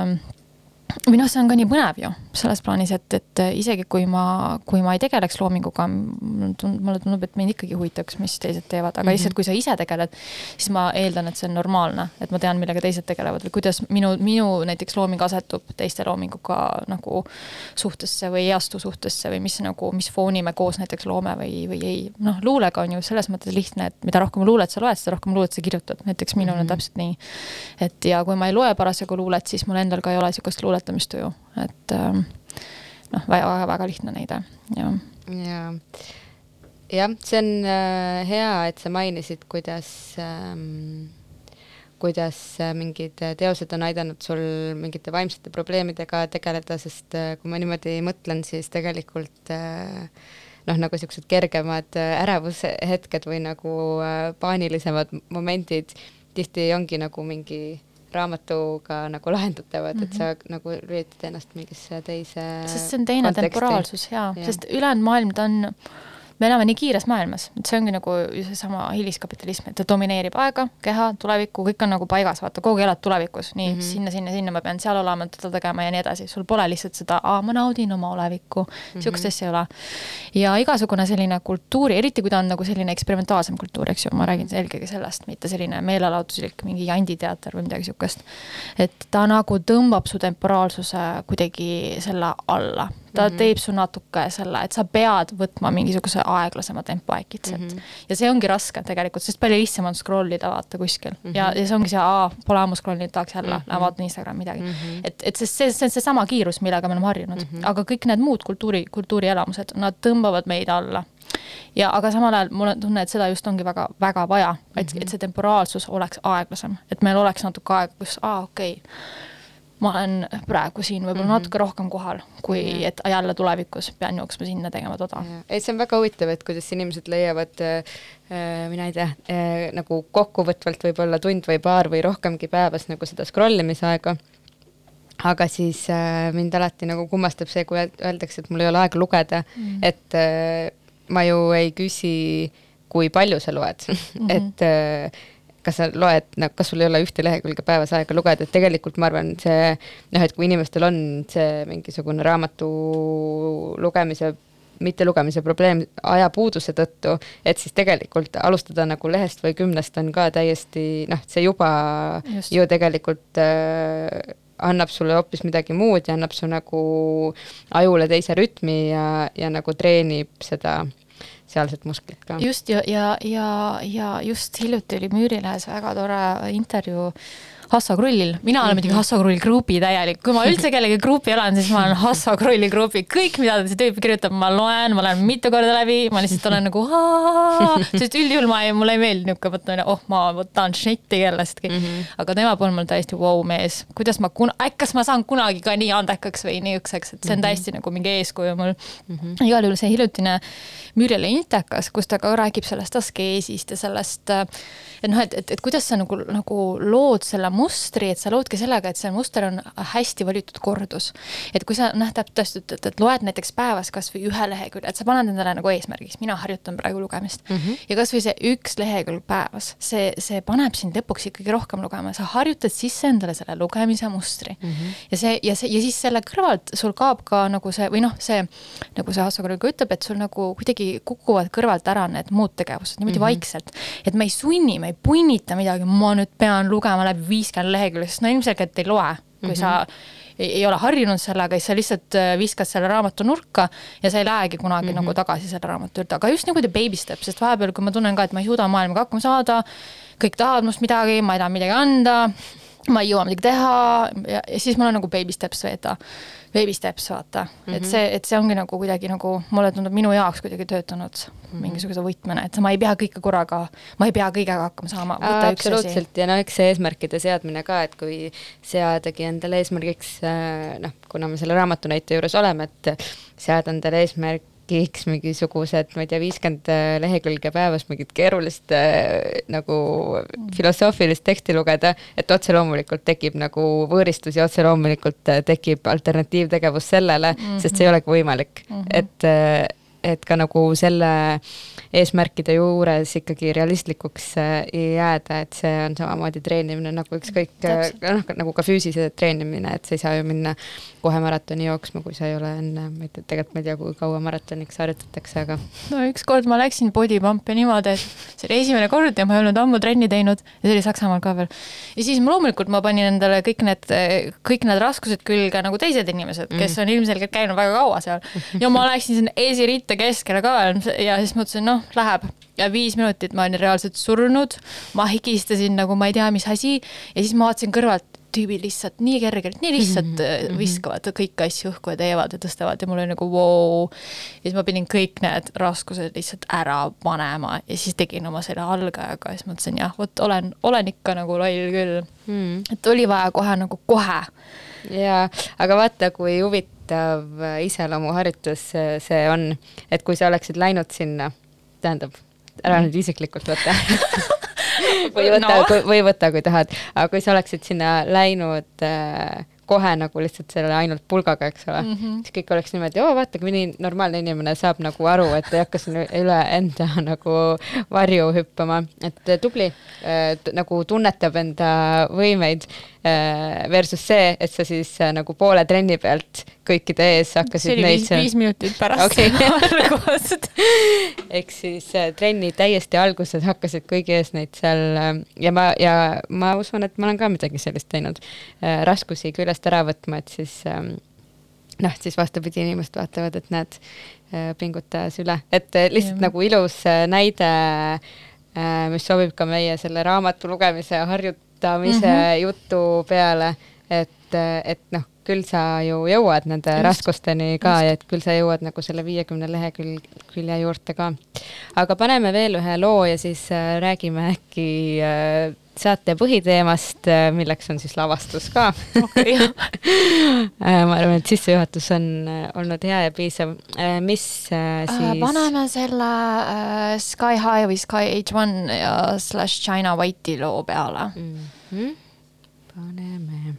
või noh, see on ka nii põnev ju selles plaanis, et, et isegi kui ma, kui ma ei tegeleks loominguga, mulle tundub, et mind ikkagi huvitaks, mis teised teevad, aga mm -hmm. lihtsalt, kui sa ise tegeled, siis ma eeldan, et see on normaalne, et ma tean, millega teised tegelevad või kuidas minu, minu näiteks looming asetub teiste loominguga nagu suhtesse või ei astu suhtesse või mis nagu, mis fooni me koos näiteks loome või, või ei. noh, luulega on ju selles mõttes lihtne, et mida rohkem luulet sa loed, seda rohkem luulet sa kirjutad, näiteks minul mm -hmm. on täpselt nii. et ja kui ma ei loe parasjagu luulet, siis mul endal ka ei ole sihukest luulet luuletamistuju, et ähm, noh, väga, väga lihtne näide, jah. jaa, jah, see on äh, hea, et sa mainisid, kuidas ähm, kuidas äh, mingid teosed on aidanud sul mingite vaimsete probleemidega tegeleda, sest äh, kui ma niimoodi mõtlen, siis tegelikult äh, noh, nagu niisugused kergemad ärevushetked või nagu paanilisemad momendid tihti ongi nagu mingi raamatuga nagu lahendatavad mm, -hmm. et sa mhm. nagu lülitad ennast mingisse teise sest see on teine konteksti. temporaalsus jaa ja., sest ülejäänud maailm, ta on, me elame nii kiires maailmas, et see ongi nagu seesama hiliskapitalism, et ta domineerib aega, keha, tulevikku, kõik on nagu paigas, vaata, kogu aeg elad tulevikus, nii mm -hmm. sinna, sinna, sinna ma pean seal olema, seda tegema ja nii edasi, sul pole lihtsalt seda, aa, ma naudin oma olevikku mm -hmm., sihukest asja ei ole. ja igasugune selline kultuuri, eriti kui ta on nagu selline eksperimentaalsem kultuur, eks ju, ma räägin eelkõige sellest, mitte selline meelelahutuslik mingi janditeater või midagi sihukest. et ta nagu tõmbab su temporaalsuse kuidagi selle alla ta mm -hmm. teeb su natuke selle, et sa pead võtma mingisuguse aeglasema tempo äkitselt mm. -hmm. ja see ongi raske tegelikult, sest palju lihtsam on scroll ida vaata kuskil mm -hmm. ja, ja see ongi see, aa, pole ammu scroll inud, tahaks jälle mm, -hmm. vaatan Instagrami midagi mm. -hmm. et, et sest see, see on seesama kiirus, millega me oleme harjunud mm, -hmm. aga kõik need muud kultuuri, kultuurielamused, nad tõmbavad meid alla ja aga samal ajal mul on tunne, et seda just ongi väga, väga vaja, et mm, -hmm. et see temporaalsus oleks aeglasem, et meil oleks natuke aega, kus aa, okei okay ma olen praegu siin võib-olla mm -hmm. natuke rohkem kohal, kui -hmm. et jälle tulevikus pean jooksma sinna tegema toda. ei, see on väga huvitav, et kuidas inimesed leiavad äh, äh, mina ei tea äh,, nagu kokkuvõtvalt võib-olla tund või paar või rohkemgi päevas nagu seda scroll imisaega aga siis äh, mind alati nagu kummastab see, kui öeldakse, et mul ei ole aega lugeda mm, et äh, ma ju ei küsi, kui palju sa loed mm, -hmm. et äh, kas sa loed, noh, kas sul ei ole ühte lehekülge päevas aega lugeda, et tegelikult ma arvan, see noh, et kui inimestel on see mingisugune raamatu lugemise mittelugemise probleem ajapuuduse tõttu, et siis tegelikult alustada nagu lehest või kümnest on ka täiesti noh, see juba Just. ju tegelikult äh, annab sulle hoopis midagi muud ja annab su nagu ajule teise rütmi ja, ja nagu treenib seda sealset musklit ka. just ja, ja, ja, ja just hiljuti oli Müürilehes väga tore intervjuu Hasso Krullil, mina olen muidugi mhm. Hasso Krulli grupi täielik, kui ma üldse kellegi grupi olen, siis ma olen Hasso Krulli grupi, kõik, mida see tüüp kirjutab, ma loen, ma olen mitu korda läbi, ma lihtsalt olen nagu sest üldjuhul ma ei, mulle ei meeldi niisugune, võtta, oh, ma võtan šnitti kellestki mm. -hmm. aga tema puhul mul täiesti vau wow, mees, kuidas ma kun-, äkki kas ma saan kunagi ka nii andekaks või nii ükseks, et see on -hmm. täiesti nagu mingi eeskuju mul mm. -hmm. igal juhul see hiljutine Mürjele Intekas, kus ta ka räägib sellest askeesist ja sellest, et noh, et, et, et kuidas sa nagu, nagu lood selle mustri, et sa loodki sellega, et see muster on hästi valitud kordus. et kui sa noh, täpselt, et, et, loed näiteks päevas kasvõi ühe lehekülje, et sa paned endale nagu eesmärgiks, mina harjutan praegu lugemist mm. -hmm. ja kasvõi see üks lehekülg päevas, see, see paneb sind lõpuks ikkagi rohkem lugema, sa harjutad sisse endale selle lugemise mustri mm. -hmm. ja see, ja see, ja siis selle kõrvalt sul kaob ka nagu see või noh, see nagu see Hasso Krõõg ütleb, et sul nagu kuidagi kukuvad kõrvalt ära need muud tegevused niimoodi mm -hmm. vaikselt. et me ei sunni, me ei punnita midagi, ma nüüd pean lugema läbi viiskümmend lehekülge, sest no ilmselgelt ei loe, kui mm -hmm. sa ei, ei ole harjunud sellega, siis sa lihtsalt äh, viskad selle raamatu nurka ja sa ei lähegi kunagi mm -hmm. nagu tagasi selle raamatu juurde, aga just nagu the baby step, sest vahepeal, kui ma tunnen ka, et ma ei suuda maailmaga hakkama saada, kõik tahavad must midagi, ma ei taha midagi anda, ma ei jõua midagi teha ja, ja siis mul on nagu baby steps veeta baby steps, vaata mm. -hmm. et mhm. see, et see ongi nagu kuidagi nagu, mulle tundub minu jaoks kuidagi töötanud mm -hmm. mingisuguse võtmena, et ma ei pea kõike korraga, ma ei pea kõigega hakkama saama. absoluutselt ja no eks see eesmärkide seadmine ka, et kui seadagi endale eesmärgiks äh, noh, kuna me selle raamatu näite juures oleme, et seada endale eesmärk mingiks mingisugused, ma ei tea, viiskümmend äh, lehekülge päevas mingit keerulist äh, nagu filosoofilist teksti lugeda, et otse loomulikult tekib nagu võõristus ja otse loomulikult äh, tekib alternatiivtegevus sellele mm, -hmm. sest see ei olegi võimalik mm, -hmm. et et ka nagu selle eesmärkide juures ikkagi realistlikuks äh, jääda, et see on samamoodi treenimine nagu ükskõik, äh, noh, nagu ka füüsilise treenimine, et sa ei saa ju minna kohe maratoni jooksma, kui sa ei ole enne, ma ei tea, tegelikult ma ei tea, kui kaua maratoniks harjutatakse, aga. no ükskord ma läksin body pump'i niimoodi, et see oli esimene kord ja ma ei olnud ammu trenni teinud ja see oli Saksamaal ka veel. ja siis ma loomulikult ma panin endale kõik need, kõik need raskused külge nagu teised inimesed, kes mm. on ilmselgelt käinud väga kaua seal ja ma läksin sinna eesiritta mitte keskele ka ja siis mõtlesin, noh, läheb ja viis minutit ma olin reaalselt surnud, ma higistasin nagu ma ei tea, mis asi ja siis ma vaatasin kõrvalt, tüübid lihtsalt nii kergelt, nii lihtsalt mm -hmm. viskavad kõiki asju õhku ja teevad ja tõstavad ja mul oli nagu vau wow.. ja siis ma pidin kõik need raskused lihtsalt ära panema ja siis tegin oma selle algajaga ja siis mõtlesin jah, vot olen, olen ikka nagu loll küll mm.. et oli vaja kohe nagu kohe. jaa, aga vaata, kui huvitav huvitav iseloomuharjutus see on, et kui sa oleksid läinud sinna, tähendab, ära nüüd isiklikult võta või võta no., või võta, kui tahad, aga kui sa oleksid sinna läinud äh, kohe nagu lihtsalt selle ainult pulgaga, eks ole mm. -hmm. siis kõik oleks niimoodi, oo vaata, kui nii normaalne inimene saab nagu aru, et ei hakka siin üle enda nagu varju hüppama, et tubli äh, nagu tunnetab enda võimeid versus see, et sa siis äh, nagu poole trenni pealt kõikide ees hakkasid neid viis, viis minutit pärast Okei. algust ehk siis äh, trenni täiesti alguses hakkasid kõigi ees neid seal äh, ja ma, ja ma usun, et ma olen ka midagi sellist teinud äh, raskusi küljest ära võtma, et siis ähm, noh, siis vastupidi, inimesed vaatavad, et näed, pingutas üle, et äh, lihtsalt Jah. nagu ilus äh, näide, mis sobib ka meie selle raamatu lugemise ja harjutamise mm. -hmm. jutu peale, et, et noh, küll sa ju jõuad nende Just. Just. raskusteni ka Just. ja et küll sa jõuad nagu selle viiekümne lehekülje juurde ka. aga paneme veel ühe loo ja siis äh, räägime äkki äh, saate põhiteemast, milleks on siis lavastus ka okei, Äh, ma arvan, et sissejuhatus on äh, olnud hea ja piisav. mis äh, siis paneme selle äh, Sky High või Sky H1 ja slash China White'i loo peale. mm. -hmm. paneme.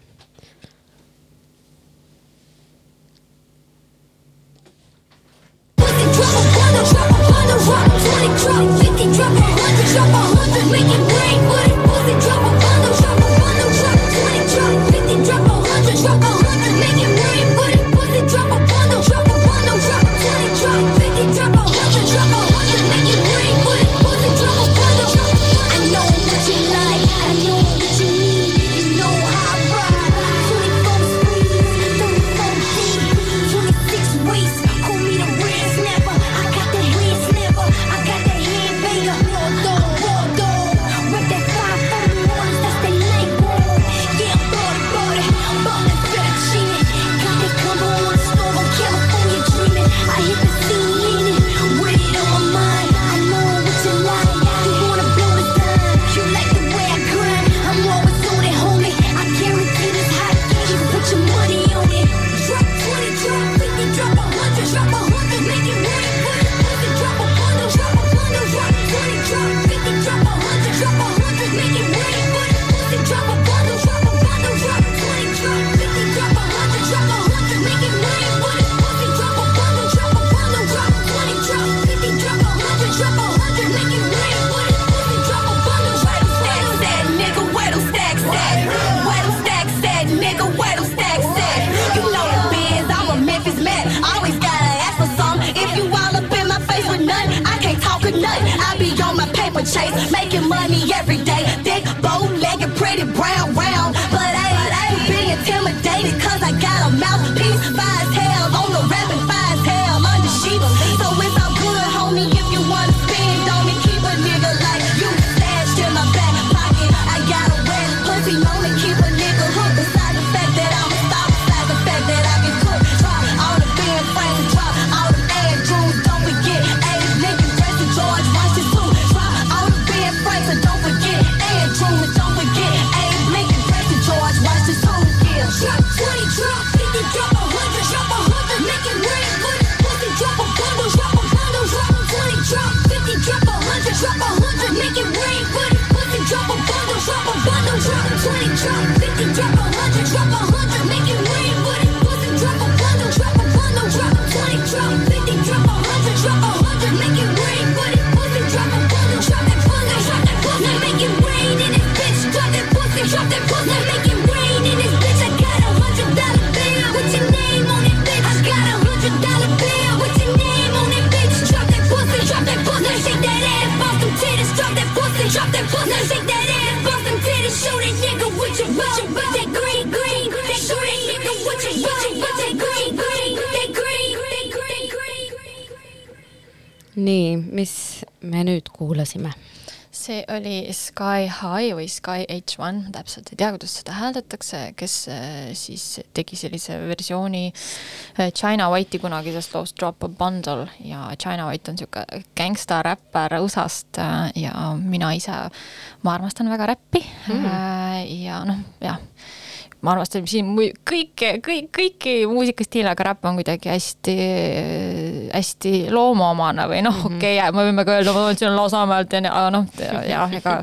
drop a bundle, drop a bundle, drop 20, drop 50, drop a 100, drop a 100. Drop a hook and make it move. Make nigga what you want, that green, green, that that nigga what you want, that green, green, that green, green, green, green. nii, mis me nüüd kuulasime? See oli Sky High või Sky H1, ma täpselt ei tea, kuidas seda hääldatakse, kes äh, siis tegi sellise versiooni äh, China White'i kunagisest loost Drop a Bundle ja China White on niisugune gängsta räppar USA-st äh, ja mina ise, ma armastan väga räppi mm. ja noh, jah ma armastan siin kõike, kõik, kõiki muusikastiile, aga räpp on kuidagi hästi, hästi loomuomane või noh, okei okay,, me võime ka öelda, ma olen siin Lasnamäelt ja noh, jah, ega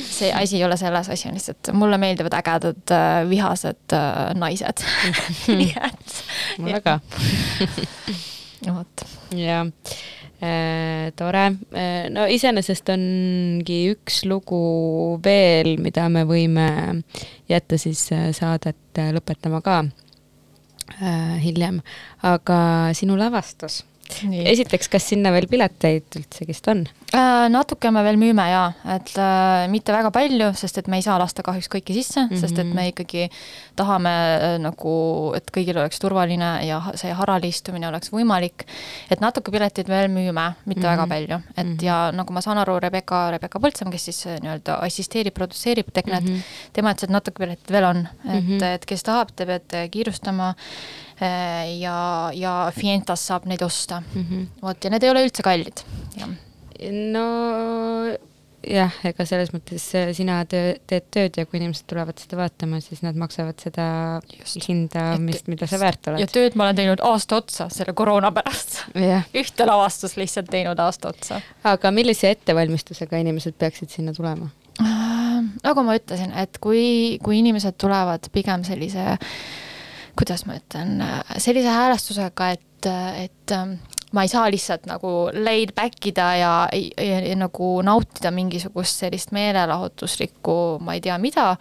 see asi ei ole selles, asi on lihtsalt, mulle meeldivad ägedad äh, vihased äh, naised nii et. mulle ka. vot. jah tore äh,. no iseenesest ongi üks lugu veel, mida me võime jätta siis äh, saadet äh, lõpetama ka äh, hiljem, aga sinu lavastus. Esiteks, kas sinna veel pileteid üldse vist on? Äh, natuke me veel müüme ja, et äh, mitte väga palju, sest et me ei saa lasta kahjuks kõiki sisse mm, -hmm. sest et me ikkagi tahame äh, nagu, et kõigil oleks turvaline ja see harali istumine oleks võimalik. et natuke pileteid veel müüme, mitte mm -hmm. väga palju, et mm -hmm. ja nagu ma saan aru, Rebecca, Rebecca Põldsam, kes siis äh, nii-öelda assisteerib, produtseerib Teknet mm, -hmm. tema ütles, et natuke pileteid veel on, et mm, -hmm. et kes tahab, te peate kiirustama ja, ja Fientas saab neid osta mm. -hmm. vot, ja need ei ole üldse kallid, no jah, ega selles mõttes äh, sina töö, teed tööd ja kui inimesed tulevad seda vaatama, siis nad maksavad seda Just. hinda, mis, mida sa väärt oled. ja tööd ma olen teinud aasta otsa selle koroona pärast. ühte lavastust lihtsalt teinud aasta otsa. aga millise ettevalmistusega inimesed peaksid sinna tulema? nagu ma ütlesin, et kui, kui inimesed tulevad pigem sellise, kuidas ma ütlen, sellise häälestusega, et, et ma ei saa lihtsalt nagu laid back ida ja, ja, ja, nagu nautida mingisugust sellist meelelahutuslikku, ma ei tea mida,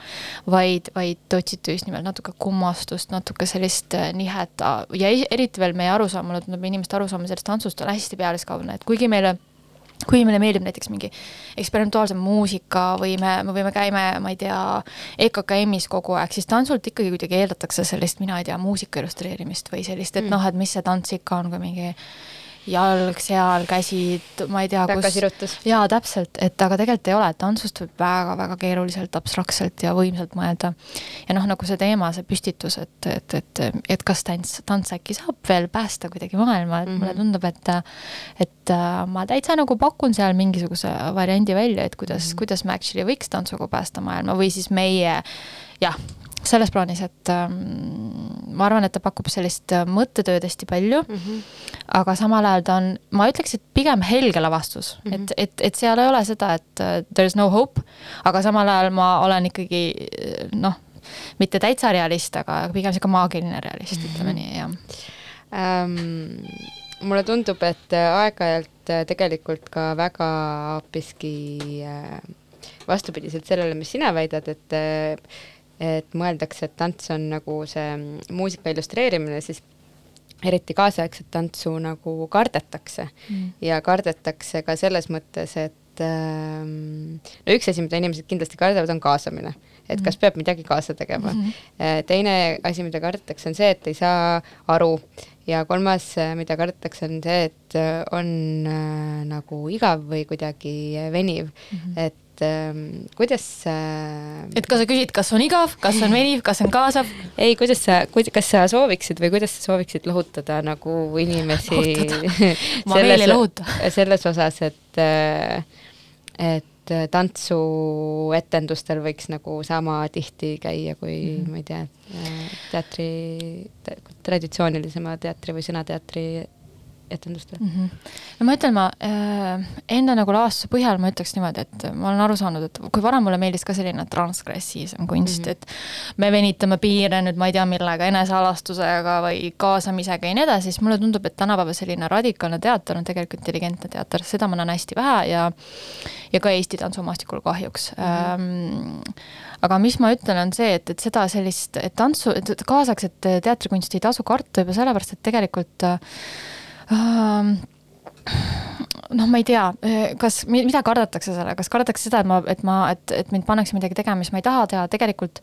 vaid, vaid otsite just nimelt natuke kummastust, natuke sellist äh, nihet. Ja eriti veel meie arusaam, mulle tundub, inimeste arusaam sellest tantsust on hästi pealiskaudne, et kuigi meile kui meile meeldib näiteks mingi eksperimentaalse muusika või me, me võime käime, ma ei tea, EKKM-is kogu aeg, siis tantsult ikkagi kuidagi eeldatakse sellist, mina ei tea, muusika illustreerimist või sellist, et mm. noh, et mis see tants ikka on, kui mingi jalg seal, käsid, ma ei tea, kus. jaa, täpselt, et aga tegelikult ei ole, et tantsust võib väga-väga keeruliselt, abstraktselt ja võimsalt mõelda. ja noh, nagu see teema, see püstitus, et, et, et, et kas tants, tants äkki saab veel päästa kuidagi maailma, et mm -hmm. mulle tundub, et et äh, ma täitsa nagu pakun seal mingisuguse variandi välja, et kuidas mm, -hmm. kuidas me actually võiks tantsuga päästa maailma või siis meie jah, selles plaanis, et ähm, ma arvan, et ta pakub sellist äh, mõttetööd hästi palju mm, -hmm. aga samal ajal ta on, ma ütleks, et pigem helge lavastus mm, -hmm. et, et, et seal ei ole seda, et uh, there is no hope, aga samal ajal ma olen ikkagi noh, mitte täitsa realist, aga pigem sihuke maagiline realist mm, -hmm. ütleme nii, jah ähm,. mulle tundub, et aeg-ajalt äh, tegelikult ka väga hoopiski äh, vastupidiselt sellele, mis sina väidad, et äh, et mõeldakse, et tants on nagu see muusika illustreerimine, siis eriti kaasaegset tantsu nagu kardetakse mm. ja kardetakse ka selles mõttes, et ähm, no üks asi, mida inimesed kindlasti kardavad, on kaasamine, et mm. kas peab midagi kaasa tegema mm. -hmm. teine asi, mida kardetakse, on see, et ei saa aru ja kolmas, mida kardetakse, on see, et on äh, nagu igav või kuidagi veniv mm, -hmm. et et äh, kuidas äh, et kas sa küsid, kas on igav, kas on veniv, kas on kaasav? ei, kuidas sa, kas sa sooviksid või kuidas sa sooviksid lohutada nagu inimesi ma veel ei lohuta. selles osas, et, äh, et tantsuetendustel võiks nagu sama tihti käia kui mm, -hmm. ma ei tea, äh, teatri, traditsioonilisema teatri või sõnateatri etendustel mm. -hmm. no ma ütlen, ma äh, enda nagu laastuse põhjal ma ütleks niimoodi, et ma olen aru saanud, et kui varem mulle meeldis ka selline transgressiivsem kunst mm, -hmm. et me venitame piire nüüd ma ei tea millega, enesealastusega või kaasamisega ja nii edasi, siis mulle tundub, et tänapäeva selline radikaalne teater on tegelikult intelligentne teater, seda ma näen hästi vähe ja ja ka Eesti tantsumaastikul kahjuks mm. -hmm. aga mis ma ütlen, on see, et, et seda sellist, et tantsu, et kaasaegset teatrikunsti ei tasu karta juba sellepärast, et tegelikult äh, um, noh, ma ei tea, kas, mida kardetakse selle, kas kardetakse seda, et ma, et ma, et, et mind pannakse midagi tegema, mis ma ei taha teha, tegelikult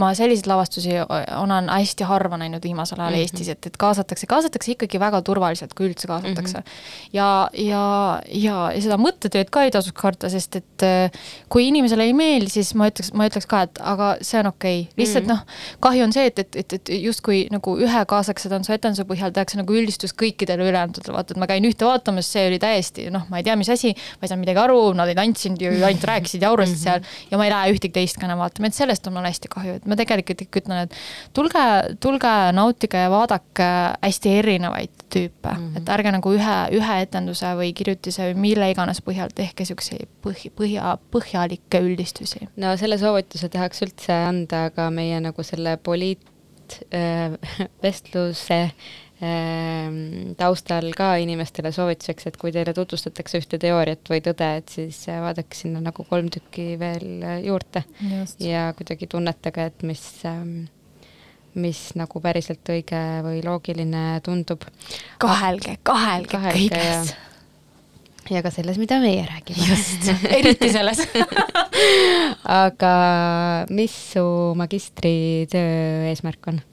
ma selliseid lavastusi olen hästi harva näinud viimasel ajal mm -hmm. Eestis, et, et kaasatakse, kaasatakse ikkagi väga turvaliselt, kui üldse kaasatakse mm. -hmm. ja, ja, ja, ja seda mõttetööd ka ei tasuks karta, sest et äh, kui inimesele ei meeldi, siis ma ütleks, ma ütleks ka, et aga see on okei okay., lihtsalt mm -hmm. noh, kahju on see, et, et, et, et justkui nagu ühe kaasaegse tantsuetenduse põhjal tehakse nagu üldistus kõikidele ülejäänutele, vaata, et ma käin ühte vaatamas, see oli täiesti mingi noh, ma ei tea, mis asi, ma ei saanud midagi aru, nad ei tantsinud ju, ainult rääkisid, jaurasid seal ja ma ei lähe ühtegi teist ka enam vaatama, et sellest on mul hästi kahju, et ma tegelikult ikka ütlen, et tulge, tulge nautige ja vaadake hästi erinevaid tüüpe mm, -hmm. et ärge nagu ühe, ühe etenduse või kirjutise või mille iganes põhjal tehke siukseid põhi, põhja, põhjalikke üldistusi. no selle soovituse tahaks üldse anda ka meie nagu selle poliit- äh,, vestluse taustal ka inimestele soovituseks, et kui teile tutvustatakse ühte teooriat või tõde, et siis äh, vaadake sinna nagu kolm tükki veel äh, juurde Just. ja kuidagi tunnetage, et mis, ähm, mis nagu päriselt õige või loogiline tundub. kahelge, kahelge, kahelge kõiges. ja ka selles, mida meie räägime. just, eriti selles aga mis su magistritöö eesmärk on?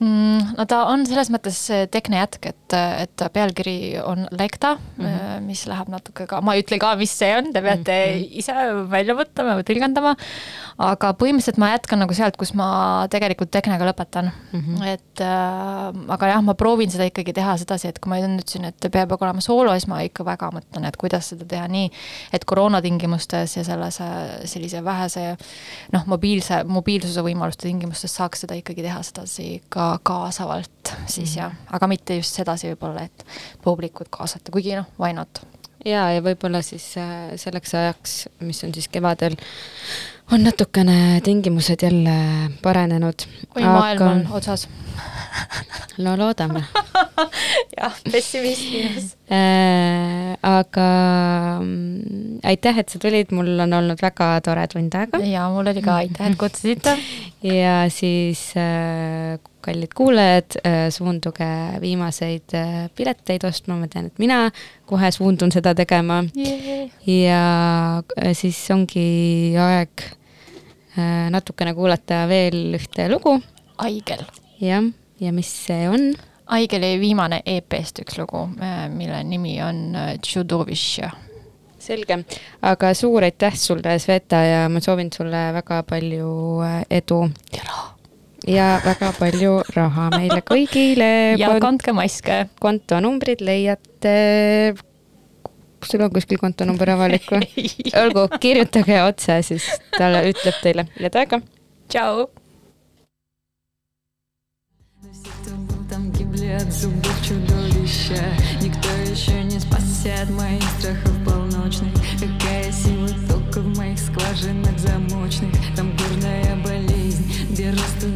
Mm,? no ta on selles mõttes tekne jätk, et, et pealkiri on Lekta mm, -hmm. mis läheb natuke ka, ma ei ütle ka, mis see on, te peate mm -hmm. ise välja mõtlema või tõlgendama. aga põhimõtteliselt ma jätkan nagu sealt, kus ma tegelikult teknega lõpetan mm. -hmm. et äh, aga jah, ma proovin seda ikkagi teha sedasi, et kui ma nüüd ütlesin, et peab olema soolo, siis ma ikka väga mõtlen, et kuidas seda teha nii, et koroona tingimustes ja selles sellise vähese noh, mobiilse, mobiilsuse võimaluste tingimustes saaks seda ikkagi teha sedasi ka kaasavalt siis mm. jah, aga mitte just sedasi võib-olla, et publikut kaasata, kuigi noh, why not. ja, ja võib-olla siis äh, selleks ajaks, mis on siis kevadel, on natukene tingimused jälle paranenud. oi aga..., maailm on otsas no loodame jah, pessimism äh,. aga mm, aitäh, et sa tulid, mul on olnud väga tore tund aega. ja mul oli ka, aitäh, et kutsusite ja siis äh, kallid kuulajad, äh, suunduge viimaseid äh, pileteid ostma, ma tean, et mina kohe suundun seda tegema yeah.. ja äh, siis ongi aeg natukene kuulata veel ühte lugu. Aigel. jah, ja mis see on? Aigeli viimane EP-st üks lugu, mille nimi on Tšudovišja selge, aga suur aitäh sulle, Sveta, ja ma soovin sulle väga palju edu. ja raha ja väga palju raha meile kõigile. ja kandke maske. kontonumbrid leiate sul on kuskil kontonumber avalik või? olgu, kirjutage otse, siis ta ütleb teile. head aega. tšau. От зубов чудовища Никто еще не спасся от моих страхов полночных. Какая сила тока в моих скважинах замочных. Там горная болезнь, где растут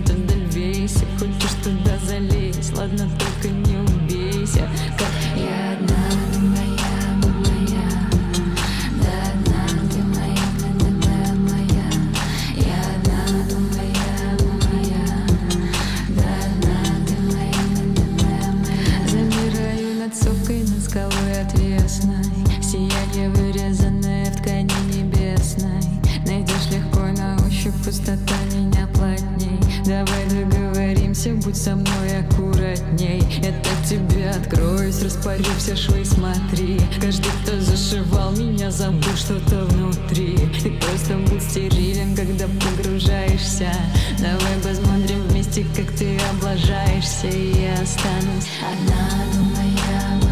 будь со мной аккуратней. Так тебе откроюсь, распорю все швы, смотри. Каждый, кто зашивал меня, забыл что-то внутри. Ты просто будь стерилен, когда погружаешься. Давай посмотрим вместе, как ты облажаешься. И я останусь одна, думая,